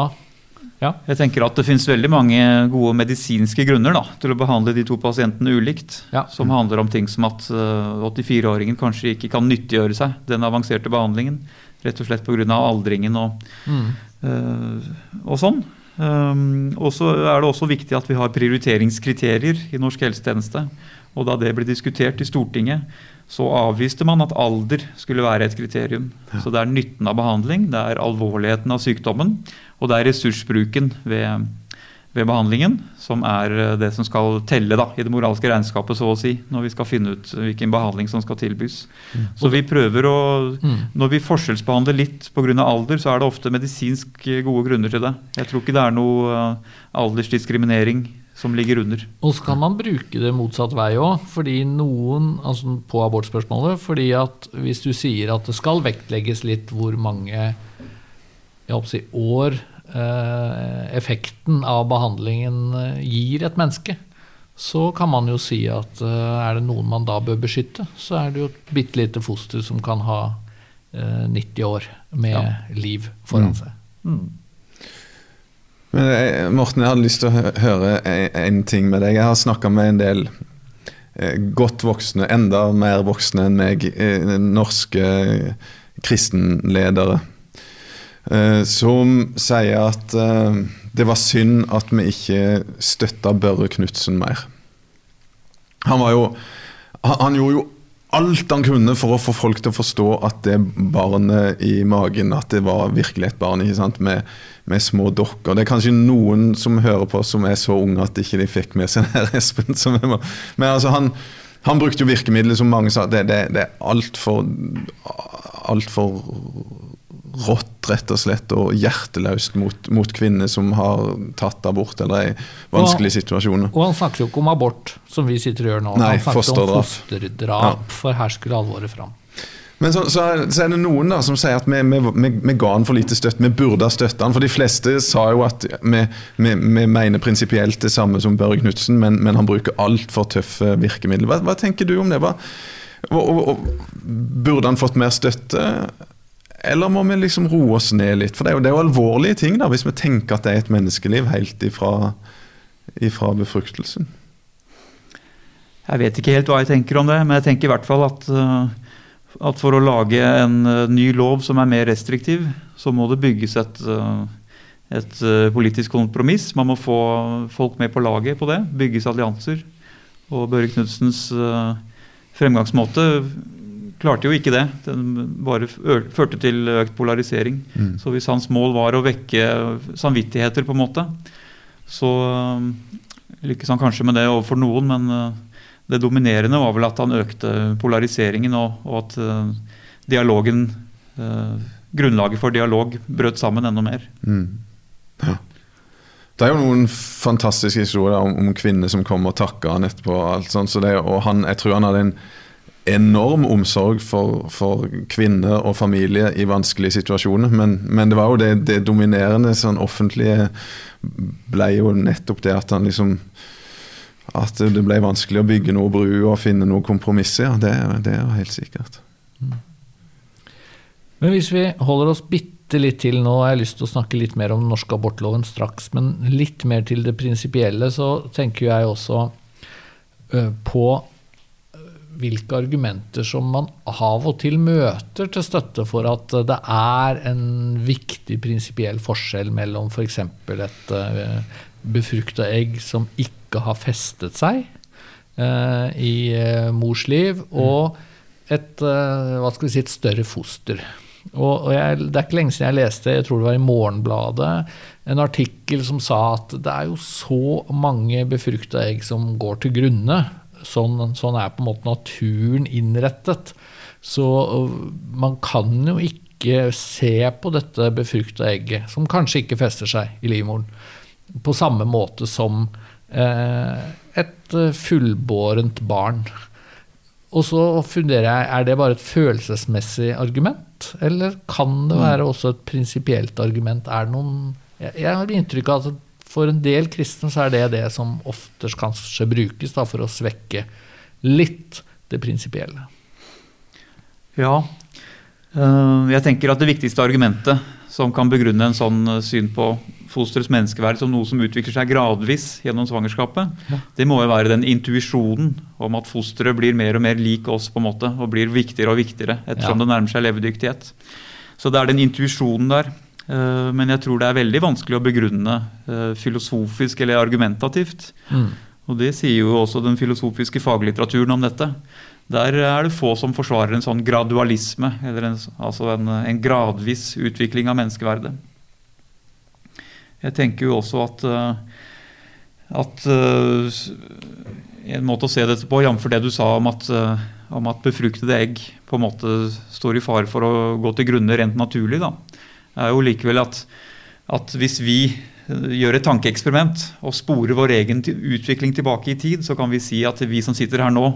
ja. Jeg tenker at Det finnes veldig mange gode medisinske grunner da, til å behandle de to pasientene ulikt. Ja. Som handler om ting som at 84-åringen eh, kanskje ikke kan nyttiggjøre seg den avanserte behandlingen. Rett og slett pga. aldringen og, mm. øh, og sånn. Um, og så er det også viktig at vi har prioriteringskriterier i norsk helsetjeneste. Og da det ble diskutert i Stortinget, så avviste man at alder skulle være et kriterium. Ja. Så det er nytten av behandling, det er alvorligheten av sykdommen, og det er ressursbruken ved, ved behandlingen som er eh, det som skal telle da, i det moralske regnskapet, så å si, når vi skal finne ut hvilken behandling som skal tilbys. Mm. Så vi prøver å mm. Når vi forskjellsbehandler litt pga. alder, så er det ofte medisinsk gode grunner til det. Jeg tror ikke det er noe aldersdiskriminering som ligger under. Og så kan man bruke det motsatt vei òg, fordi noen, altså på abortspørsmålet. fordi at hvis du sier at det skal vektlegges litt hvor mange jeg håper å si, år eh, effekten av behandlingen eh, gir et menneske, så kan man jo si at eh, er det noen man da bør beskytte, så er det jo et bitte lite foster som kan ha eh, 90 år med ja. liv foran mm. seg. Mm. Men jeg, Morten, jeg hadde lyst til å høre en ting med deg. Jeg har snakka med en del eh, godt voksne, enda mer voksne enn meg, eh, norske kristenledere. Eh, som sier at det var synd at vi ikke støtta Børre Knutsen mer. Han var jo Han gjorde jo alt han kunne for å få folk til å forstå at det barnet i magen At det var virkelig et barn ikke sant? Med, med små dokker. Det er kanskje noen som hører på som er så unge at ikke de fikk med seg her, Espen. Men altså, han, han brukte jo virkemidler som mange sa det, det, det er altfor alt for rått, rett og slett, og hjerteløst mot, mot, kvinner som har tatt abort eller er i vanskelige situasjoner. Og han snakker jo ikke om abort, som vi sitter og gjør nå. Nei, han snakker om fosterdrap, ja. for her skulle alvoret fram. Men så, så, er, så, er, det noen da som sier at vi, vi, vi, vi ga han for lite støtte. Vi burde ha støtta han. For de fleste sa jo at vi, mener prinsipielt det samme som Børre Knutsen, men, men, han bruker altfor tøffe virkemidler. Hva, hva, tenker du om det? Hva, og, og, og, burde han fått mer støtte? Eller må vi liksom roe oss ned litt? For det er, jo, det er jo alvorlige ting da, hvis vi tenker at det er et menneskeliv helt ifra, ifra befruktelsen. Jeg vet ikke helt hva jeg tenker om det, men jeg tenker i hvert fall at, eh, at for å lage en eh, ny lov som er mer restriktiv, så må det bygges et, eh, et politisk kompromiss. Man må få folk med på laget på det. Bygges allianser. Og Børre Knudsens fremgangsmåte klarte jo ikke det. Den bare førte til økt polarisering. Mm. Så hvis hans mål var å vekke samvittigheter, på en måte, så um, lykkes han kanskje med det overfor noen, men uh, det dominerende var vel at han økte polariseringen, og, og at uh, dialogen uh, Grunnlaget for dialog brøt sammen enda mer. Mm. Ja. Det er jo noen fantastiske historier om, om kvinner som kom og takka han etterpå. alt sånt, så det, og han, Jeg tror han hadde en enorm omsorg for, for kvinner og familie i vanskelige situasjoner. Men, men det var jo det, det, dominerende sånn offentlige ble jo nettopp det at han liksom At det ble vanskelig å bygge noe bru og finne noen kompromisser. Det, det er helt sikkert. Men hvis vi holder oss bitte litt til nå, har jeg lyst til å snakke litt mer om den norske abortloven straks, men litt mer til det prinsipielle, så tenker jeg også på hvilke argumenter som man av og til møter til støtte for at det er en viktig prinsipiell forskjell mellom f.eks. For et uh, befrukta egg som ikke har festet seg uh, i mors liv, mm. og et, hva skal vi si, et større foster. Og jeg, Det er ikke lenge siden jeg leste jeg tror det var i Morgenbladet, en artikkel som sa at det er jo så mange befrukta egg som går til grunne Sånn, sånn, er på en måte naturen innrettet. Så man kan jo ikke se på dette befrukta egget, som kanskje ikke fester seg i livmoren, på samme måte som eh, et fullbårent barn. Og så funderer jeg, er det bare et følelsesmessig argument, eller kan det mm. være også et prinsipielt argument? Er det noen jeg, jeg har inntrykk av at for en del kristne så er det det som oftest kanskje brukes da, for å svekke litt det prinsipielle. Ja. Eh, jeg tenker at det viktigste argumentet som kan begrunne en sånn eh, syn på fosterets menneskeverd som noe som utvikler seg gradvis gjennom svangerskapet, ja. det må jo være den intuisjonen om at fosteret blir mer og mer lik oss på en måte, og blir viktigere og viktigere ettersom ja. det nærmer seg levedyktighet. Så det er den intuisjonen der. Eh, men jeg tror det er veldig vanskelig å begrunne eh, filosofisk eller argumentativt. Mm. Og det sier jo også den filosofiske faglitteraturen om dette. Der er det få som forsvarer en sånn gradualisme, eller en, altså en, en gradvis utvikling av menneskeverdet. Jeg tenker jo også at, eh, at En måte å se dette på, jf. det du sa om at, om at befruktede egg på en måte står i fare for å gå til grunne rent naturlig. da er jo likevel at, at hvis vi eh, gjør et tankeeksperiment og sporer vår egen utvikling tilbake i tid, så kan vi si at vi som sitter her nå,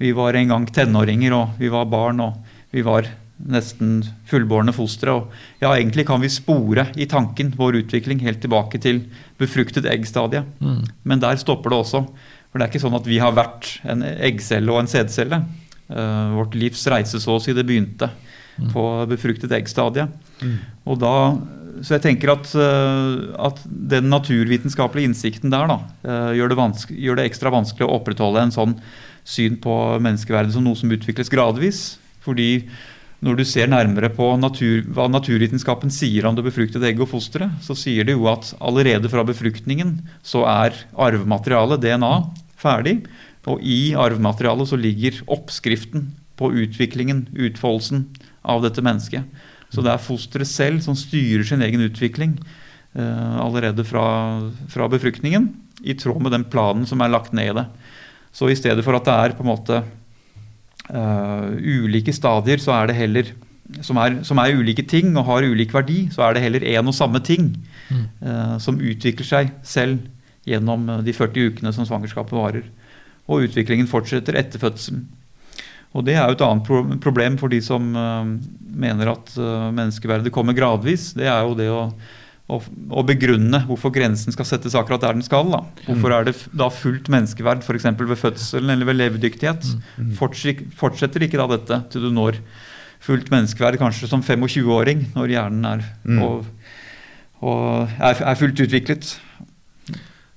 vi var en gang tenåringer, og vi var barn, og vi var nesten fullbårne fostre. Og ja, egentlig kan vi spore i tanken vår utvikling helt tilbake til befruktet egg-stadiet. Mm. Men der stopper det også. For det er ikke sånn at vi har vært en eggcelle og en sædcelle. Uh, vårt livs reise så å si det begynte mm. på befruktet egg-stadiet. Mm. Og da så jeg tenker at, at, den naturvitenskapelige innsikten der da, gjør det, gjør, det ekstra vanskelig å opprettholde en sånn syn på menneskeverdet som noe som utvikles gradvis. Fordi når du ser nærmere på natur, hva naturvitenskapen sier om det befruktede egget og fosteret, så sier det jo at allerede fra befruktningen så er arvematerialet, DNA, ferdig. Og i arvematerialet så ligger oppskriften på utviklingen, utfoldelsen av dette mennesket. Så det er fosteret selv som styrer sin egen utvikling uh, allerede fra, fra, befruktningen, i tråd med den planen som er lagt ned i det. Så i stedet for at det er på en måte uh, ulike stadier, så er det heller som er, som er, ulike ting og har ulik verdi, så er det heller én og samme ting uh, som utvikler seg selv gjennom de 40 ukene som svangerskapet varer. Og utviklingen fortsetter etter fødselen. Og Det er jo et annet problem for de som uh, mener at uh, menneskeverdet kommer gradvis. Det er jo det å og, begrunne hvorfor grensen skal settes akkurat der den skal. Da. Hvorfor er det da fullt menneskeverd f.eks. ved fødselen eller ved levedyktighet? Mm. Mm. Fortsetter ikke da dette til du når fullt menneskeverd kanskje som 25-åring, når hjernen er, mm. og, og er, er, fullt utviklet?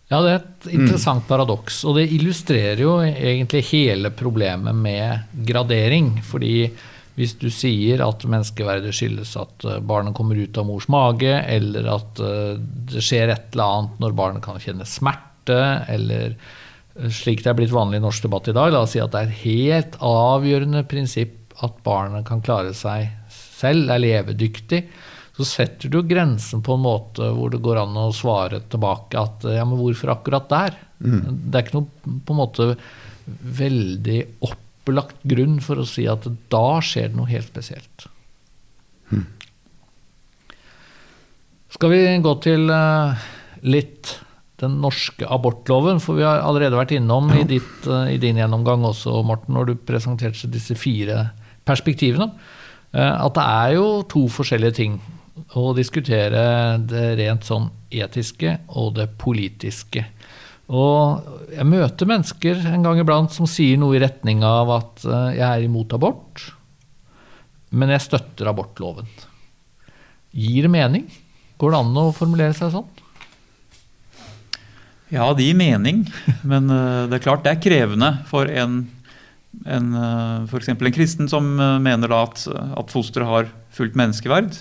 Ja, det er et interessant mm. paradoks. Og det illustrerer jo egentlig hele problemet med gradering. fordi hvis du sier at menneskeverdet skyldes at eh, barnet kommer ut av mors mage, eller at eh, det skjer et eller annet når barnet kan kjenne smerte, eller eh, slik det er blitt vanlig i norsk debatt i dag, la oss si at det er et helt avgjørende prinsipp at barnet kan klare seg selv, er levedyktig, så setter du grensen på en måte hvor det går an å svare tilbake at ja, men hvorfor akkurat der? Mm. Det er ikke noe på en måte veldig opplagt grunn for å si at da skjer det noe helt spesielt. Mm. Skal vi gå til uh, litt den norske abortloven? For vi har allerede vært innom i, ditt, uh, i din gjennomgang også, Morten, når du presenterte disse fire perspektivene, uh, at det er jo to forskjellige ting å diskutere det rent sånn etiske og det politiske. Og jeg møter mennesker en gang iblant som sier noe i retning av at eh, jeg er imot abort, men jeg støtter abortloven. Gir det mening? Går det an å formulere seg sånn? Ja, det gir mening. Men eh, det er klart det er krevende for en, en for en kristen som mener at, at fosteret har fullt menneskeverd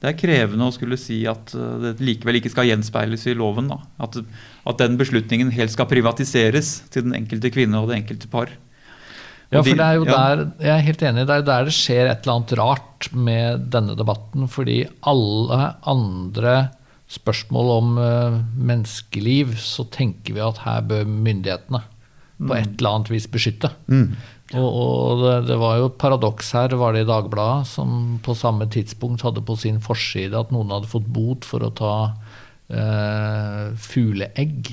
det er krevende å skulle si at eh, det likevel ikke skal gjenspeiles i loven. At, at, den beslutningen helt skal privatiseres til den enkelte kvinne og det enkelte par. Ja, for det er jo der, Jeg er helt enig, det er der det skjer et eller annet rart med denne debatten. Fordi alle andre spørsmål om uh, menneskeliv, så tenker vi at her bør myndighetene på et eller annet vis beskytte. Mm. Og, og det, det, var jo et paradoks her, var det i Dagbladet, som på samme tidspunkt hadde på sin forside at noen hadde fått bot for å ta eh, fugleegg.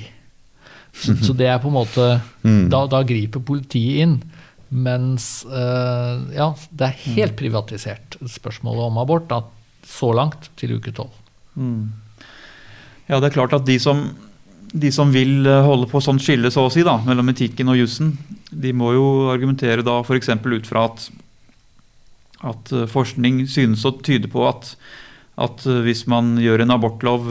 Så, så, det er på en måte mm. da, da, griper politiet inn. Mens eh, ja, det er helt mm. privatisert, spørsmålet om abort, da, så langt til uke tolv. Mm. Ja, det er klart at de som de som vil eh, holde på sånn skille så å si da, mellom etikken og jussen, de må jo argumentere da f.eks. ut fra at, at, eh, forskning synes å tyde på at, at eh, hvis man gjør en abortlov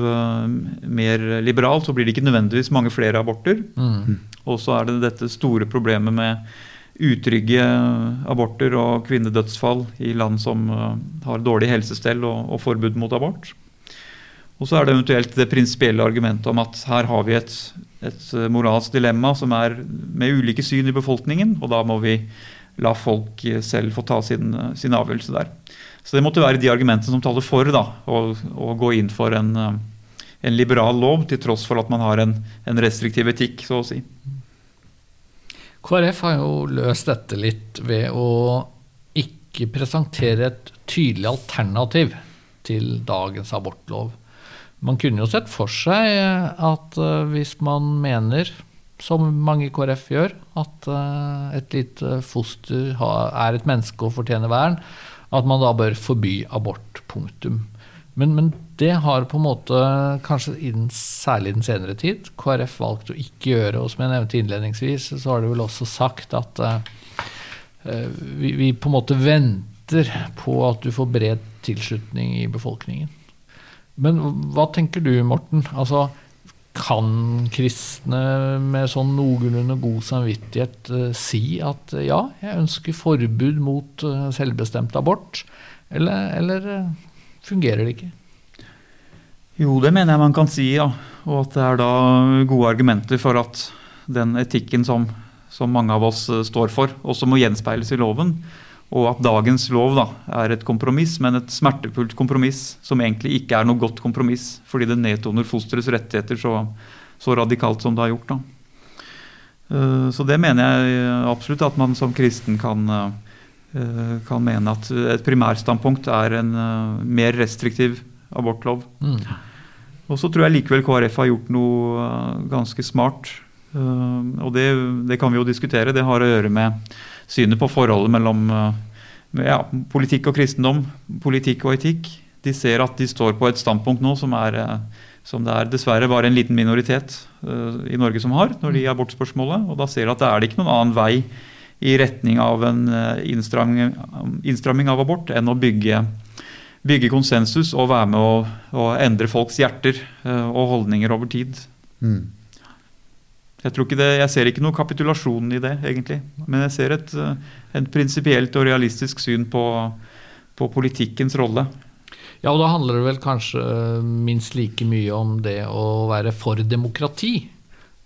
mer liberal, så blir det ikke nødvendigvis mange flere aborter. Mm. Og så er det dette store problemet med utrygge aborter og kvinnedødsfall i land som har dårlig helsestell og, og forbud mot abort. Og så er det eventuelt det prinsipielle argumentet om at her har vi et, et, eh, moralsk dilemma som er med ulike syn i befolkningen, og da må vi la folk eh, selv få ta sin, eh, sin avgjørelse der. Så det måtte være de argumentene som taler for da, å, å gå inn for en, en, liberal lov, til tross for at man har en, en restriktiv etikk, så å si. KrF har jo løst dette litt ved å ikke presentere et tydelig alternativ til dagens abortlov. Man kunne jo sett for seg at uh, hvis man mener, som mange i KrF gjør, at uh, et lite foster er et menneske og fortjener vern, at man da bør forby abort. Punktum. Men, men, det har på en måte, kanskje in, særlig den senere tid, KrF valgt å ikke gjøre. Og som jeg nevnte innledningsvis, så har de vel også sagt at uh, vi, vi på en måte venter på at du får bred tilslutning i befolkningen. Men hva tenker du, Morten? Altså, kan kristne med sånn noenlunde god samvittighet uh, si at uh, ja, jeg ønsker forbud mot uh, selvbestemt abort, eller, eller fungerer det ikke? Jo, det mener jeg man kan si, ja. Og at det er da gode argumenter for at den etikken som, som mange av oss står for, også må gjenspeiles i loven. Og at dagens lov da, er et kompromiss, men et smertefullt kompromiss som egentlig ikke er noe godt kompromiss, fordi det nedtoner fosterets rettigheter så, så, radikalt som det har gjort. Da. Uh, så det mener jeg absolutt at man som kristen kan, uh, kan mene at et primærstandpunkt er en mer restriktiv abortlov. Mm. Og så tror jeg likevel KrF har gjort noe ganske smart. Og det, det kan vi jo diskutere. Det har å gjøre med synet på forholdet mellom eh, ja, politikk og kristendom, politikk og etikk. De ser at de står på et standpunkt nå som, er, eh, som det er dessverre bare en liten minoritet uh, i Norge som har når de er abortspørsmålet. Og da ser de at det er det ikke noen annen vei i retning av en innstramming, innstramming av abort enn å bygge, bygge, konsensus og være med å, å endre folks hjerter uh, og holdninger over tid. Mm. Jeg, det, jeg, ser ikke noen kapitulasjon i det, egentlig. Men jeg ser et, eh, et prinsipielt og realistisk syn på, på, politikkens rolle. Ja, og da handler det vel kanskje minst like mye om det å være for demokrati,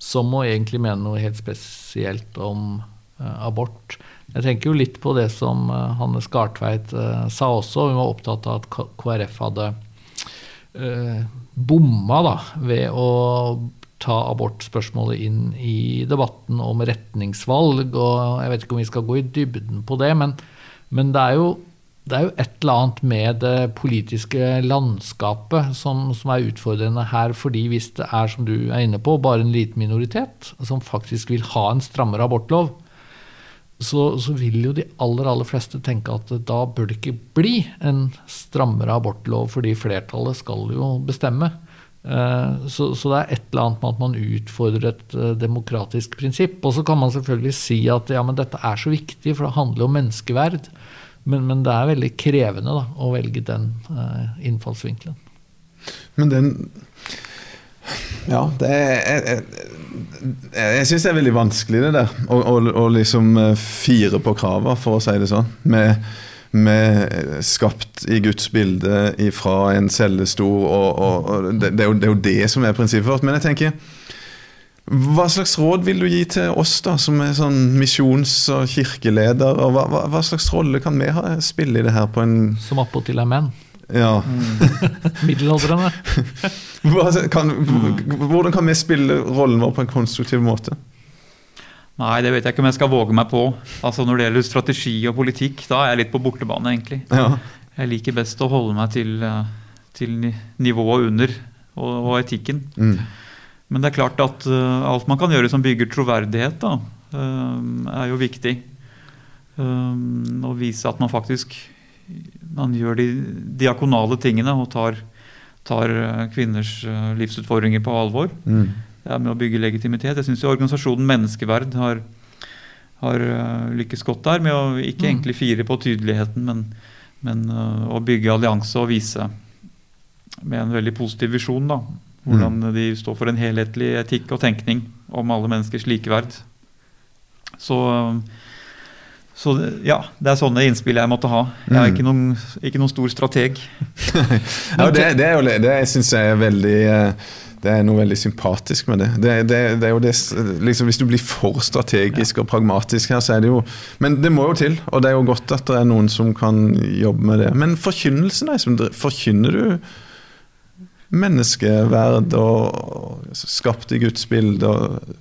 som å egentlig mene noe helt spesielt om uh, abort. Jeg tenker jo litt på det som Hanne Skartveit sa også. Hun var opptatt av at KrF hadde bomma da, ved å ta abortspørsmålet inn i debatten om retningsvalg. og Jeg vet ikke om vi skal gå i dybden på det, men, men det, er jo, det, er jo, et eller annet med det politiske landskapet som, som, er utfordrende her. fordi hvis det er, som du er inne på, bare en liten minoritet som faktisk vil ha en strammere abortlov, så, så, vil jo de aller aller fleste tenke at da bør det ikke bli en strammere abortlov, fordi flertallet skal jo bestemme. Eh, så, så, det er et eller annet med at man utfordrer et uh, demokratisk prinsipp. Og så kan man selvfølgelig si at ja, men dette er så viktig, for det handler om menneskeverd. Men, men det er veldig krevende da, å velge den uh, innfallsvinkelen. Men den Ja, det er Jeg, jeg, jeg syns det er veldig vanskelig, det der. Å liksom fire på krava, for å si det sånn. Med med skapt i Guds bilde fra en cellestor. Og, og, og det, det, er jo, det, er jo, det som er prinsippet vårt. Men jeg tenker hva slags råd vil du gi til oss da, som er sånn misjons- og kirkeleder? og hva, hva, hva, slags rolle kan vi ha, spille i det her på en Som attpåtil er menn? Ja. Middelaldrende. hvordan kan vi spille rollen vår på en konstruktiv måte? Nei, det vet jeg ikke om jeg skal våge meg på. Altså Når det gjelder strategi og politikk, da er jeg litt på bortebane, egentlig. Ja. Jeg liker best å holde meg til, eh, til nivået under og, og etikken. Mm. Men det er klart at uh, alt man kan gjøre som bygger troverdighet, da, uh, er jo viktig. Um, å vise at man faktisk man gjør de diakonale tingene og tar, tar kvinners uh, livsutfordringer på alvor. Mm ja, med å bygge legitimitet. Jeg syns organisasjonen Menneskeverd har, har uh, lykkes godt der med å ikke mm. egentlig fire på tydeligheten, men, men uh, å bygge allianse og vise med en veldig positiv visjon da, hvordan mm. de står for en helhetlig etikk og tenkning om alle menneskers likeverd. Så, så ja, det er sånne innspill jeg måtte ha. Jeg er mm. ikke noen, ikke noen stor strateg. ja, det, det, er jo det, det syns jeg er veldig det er noe veldig sympatisk med det. det, det, det liksom, Hvis du blir for strategisk ja. og pragmatisk her, så er det jo Men det må jo til, og det er jo godt at det er noen som kan jobbe med det. Men forkynnelsen, liksom, forkynner du menneskeverd og skapt i Guds bilde? Og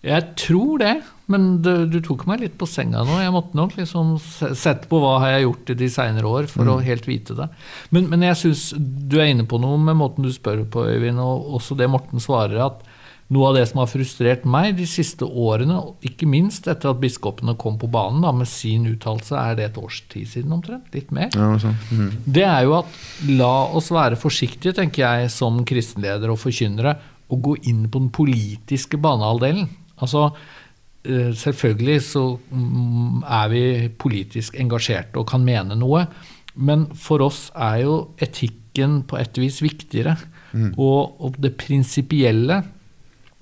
jeg tror det, men du, tok meg litt på senga nå. Jeg måtte nok liksom sette på hva har jeg gjort i de seinere år for mm. å helt vite det. Men, men jeg syns du er inne på noe med måten du spør på, Øyvind, og også det Morten svarer, at noe av det som har frustrert meg de siste årene, ikke minst etter at biskopene kom på banen da, med sin uttalelse, er det et års tid siden omtrent? Litt mer? Ja, mm. Det er jo at la oss være forsiktige, tenker jeg, som kristenledere og forkynnere, å gå inn på den politiske banehalvdelen. Altså, eh, selvfølgelig så mm, er vi politisk engasjerte og kan mene noe, men for oss er jo etikken etikken på et vis viktigere. Mm. Og, og, det prinsipielle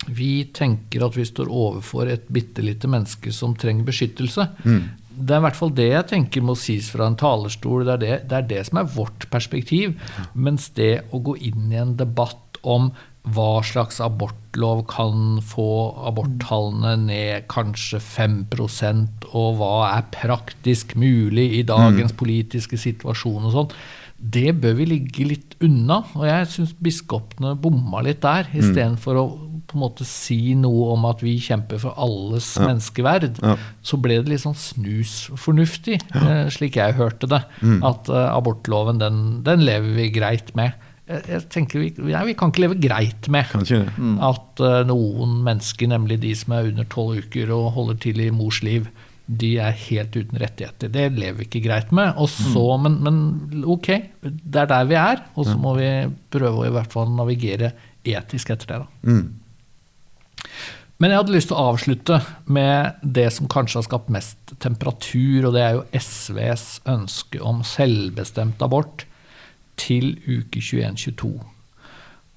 Vi tenker at vi står overfor et bitte lite menneske som trenger beskyttelse. Mm. Det er i hvert fall det jeg tenker må sies fra en talerstol. Det er det, det er det, som er vårt perspektiv. Mens det å gå inn i en debatt om hva slags abortlov kan få aborttallene ned kanskje 5% og hva er praktisk mulig i dagens mm. politiske situasjon og sånn, det bør vi ligge litt unna. Og jeg syns biskopene bomma litt der, istedenfor mm. å på en måte si noe om at vi kjemper for alles ja. menneskeverd. Ja. Så ble det litt sånn snusfornuftig, ja. Eh, slik jeg hørte det. Mm. At uh, abortloven, den, den, lever vi greit med. Jeg, jeg tenker vi, nei, vi, kan ikke leve greit med mm. at uh, noen mennesker, nemlig de som er under tolv uker og holder til i mors liv, de er helt uten rettigheter. Det lever vi ikke greit med. Og så, mm. men, men, ok, det er der vi er, og så må vi prøve å i hvert fall navigere etisk etter det. da. Mm. Men jeg hadde lyst til å avslutte med det som kanskje har skapt mest temperatur, og det er jo SVs ønske om selvbestemt abort til uke 21-22.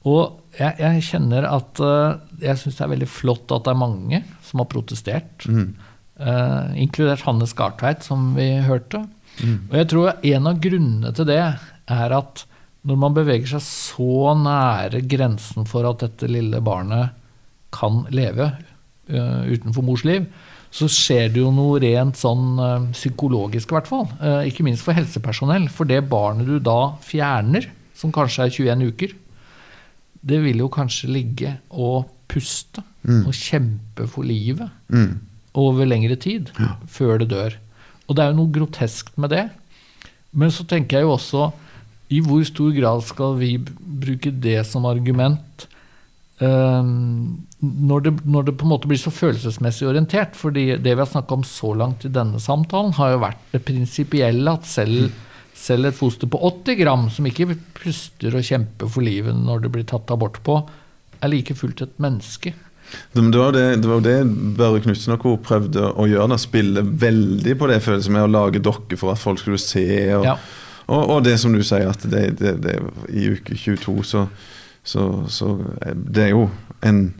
Og jeg, jeg, kjenner at uh, jeg syns det er veldig flott at det er mange som har protestert. Mm. Uh, inkludert Hanne Skartveit, som vi hørte. Mm. Og jeg tror en av grunnene til det er at når man beveger seg så nære grensen for at dette lille barnet kan leve utenfor mors liv, så skjer det jo noe rent sånn uh, psykologisk, i hvert fall. Uh, ikke minst for helsepersonell. For det barnet du da fjerner, som kanskje er 21 uker, det vil jo kanskje ligge og puste mm. og kjempe for livet. Mm over lengre tid ja. før det dør. Og det er jo noe groteskt med det. Men så tenker jeg jo også i hvor stor grad skal vi bruke det som argument um, når, det, når, det, på en måte blir så følelsesmessig orientert? fordi det vi har snakka om så langt i denne samtalen, har jo vært det prinsipielle at selv, selv et foster på 80 gram, som ikke puster og kjemper for livet når det blir tatt abort på, er like fullt et menneske. Det var det, det, var det Børre Knutsen og co. prøvde å gjøre. Da, spille veldig på det følelsen med å lage dokker for at folk skulle se. Og, ja. og, og det som du sier, at det, det, i uke 22 så, så, så Det er jo en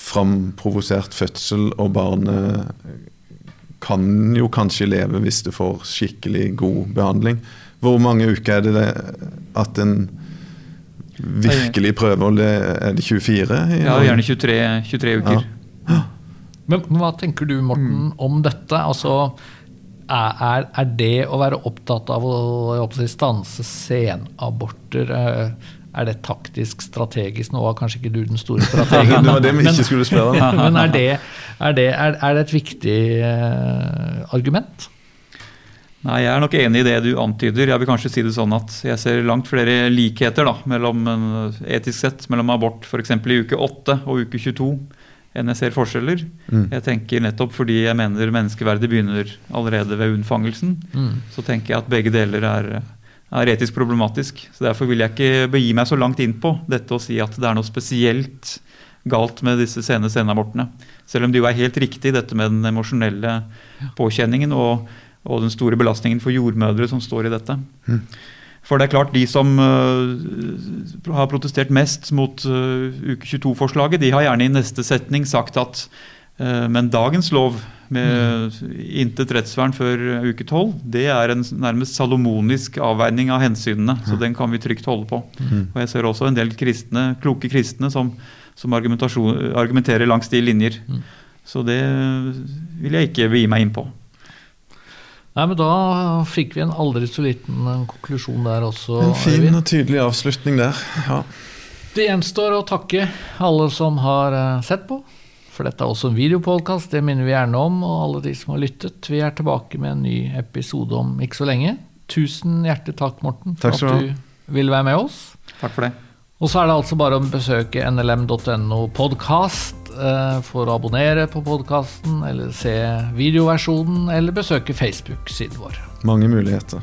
framprovosert fødsel, og barnet kan jo kanskje leve hvis det får skikkelig god behandling. Hvor mange uker er det at en virkelig prøve Er det 24? Ja, gjerne 23, 23 uker. Ja. Men hva tenker du, Morten, mm. om dette? Altså, er, er, det å være opptatt av å, å stanse senaborter eh, er det taktisk, strategisk? Nå var kanskje ikke du den store strategen. det var det vi ikke skulle spørre om. men er det, er, det, er det, et viktig uh, argument? Nei, Jeg er nok enig i det du antyder. Jeg vil kanskje si det sånn at jeg ser langt flere likheter da, mellom, etisk sett mellom abort f.eks. i uke 8 og uke 22 enn jeg ser forskjeller. Mm. Jeg tenker nettopp fordi jeg mener menneskeverdet begynner allerede ved unnfangelsen, mm. så tenker jeg at begge deler er, er, etisk problematisk. Så Derfor vil jeg ikke begi meg så langt inn på dette å si at det er noe spesielt galt med disse sene senabortene. Selv om det jo er helt riktig, dette med den emosjonelle påkjenningen. og og den store belastningen for jordmødre som står i dette. Mm. For det er klart, De som uh, har protestert mest mot uh, uke 22-forslaget, de har gjerne i neste setning sagt at uh, men dagens lov med mm. intet rettsvern før uke 12, det er en nærmest salomonisk avveining av hensynene. Så den kan vi trygt holde på. Mm. Og Jeg ser også en del kristne, kloke kristne som, som argumenterer langs de linjer. Mm. Så det vil jeg ikke begi meg inn på. Nei, men Da fikk vi en aldri så liten eh, konklusjon der også. En fin og tydelig avslutning der. ja. Det gjenstår å takke alle som har eh, sett på. For dette er også en videopodkast, det minner vi gjerne om. Og alle de som har lyttet. Vi er tilbake med en ny episode om ikke så lenge. Tusen hjertelig takk, Morten, for takk at du ville være med oss. Takk for det. Og så er det altså bare å besøke nlm.no podkast Eh, for å abonnere på podkasten, eller se videoversjonen, eller besøke Facebook-siden vår. Mange muligheter.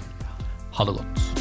Ha det godt.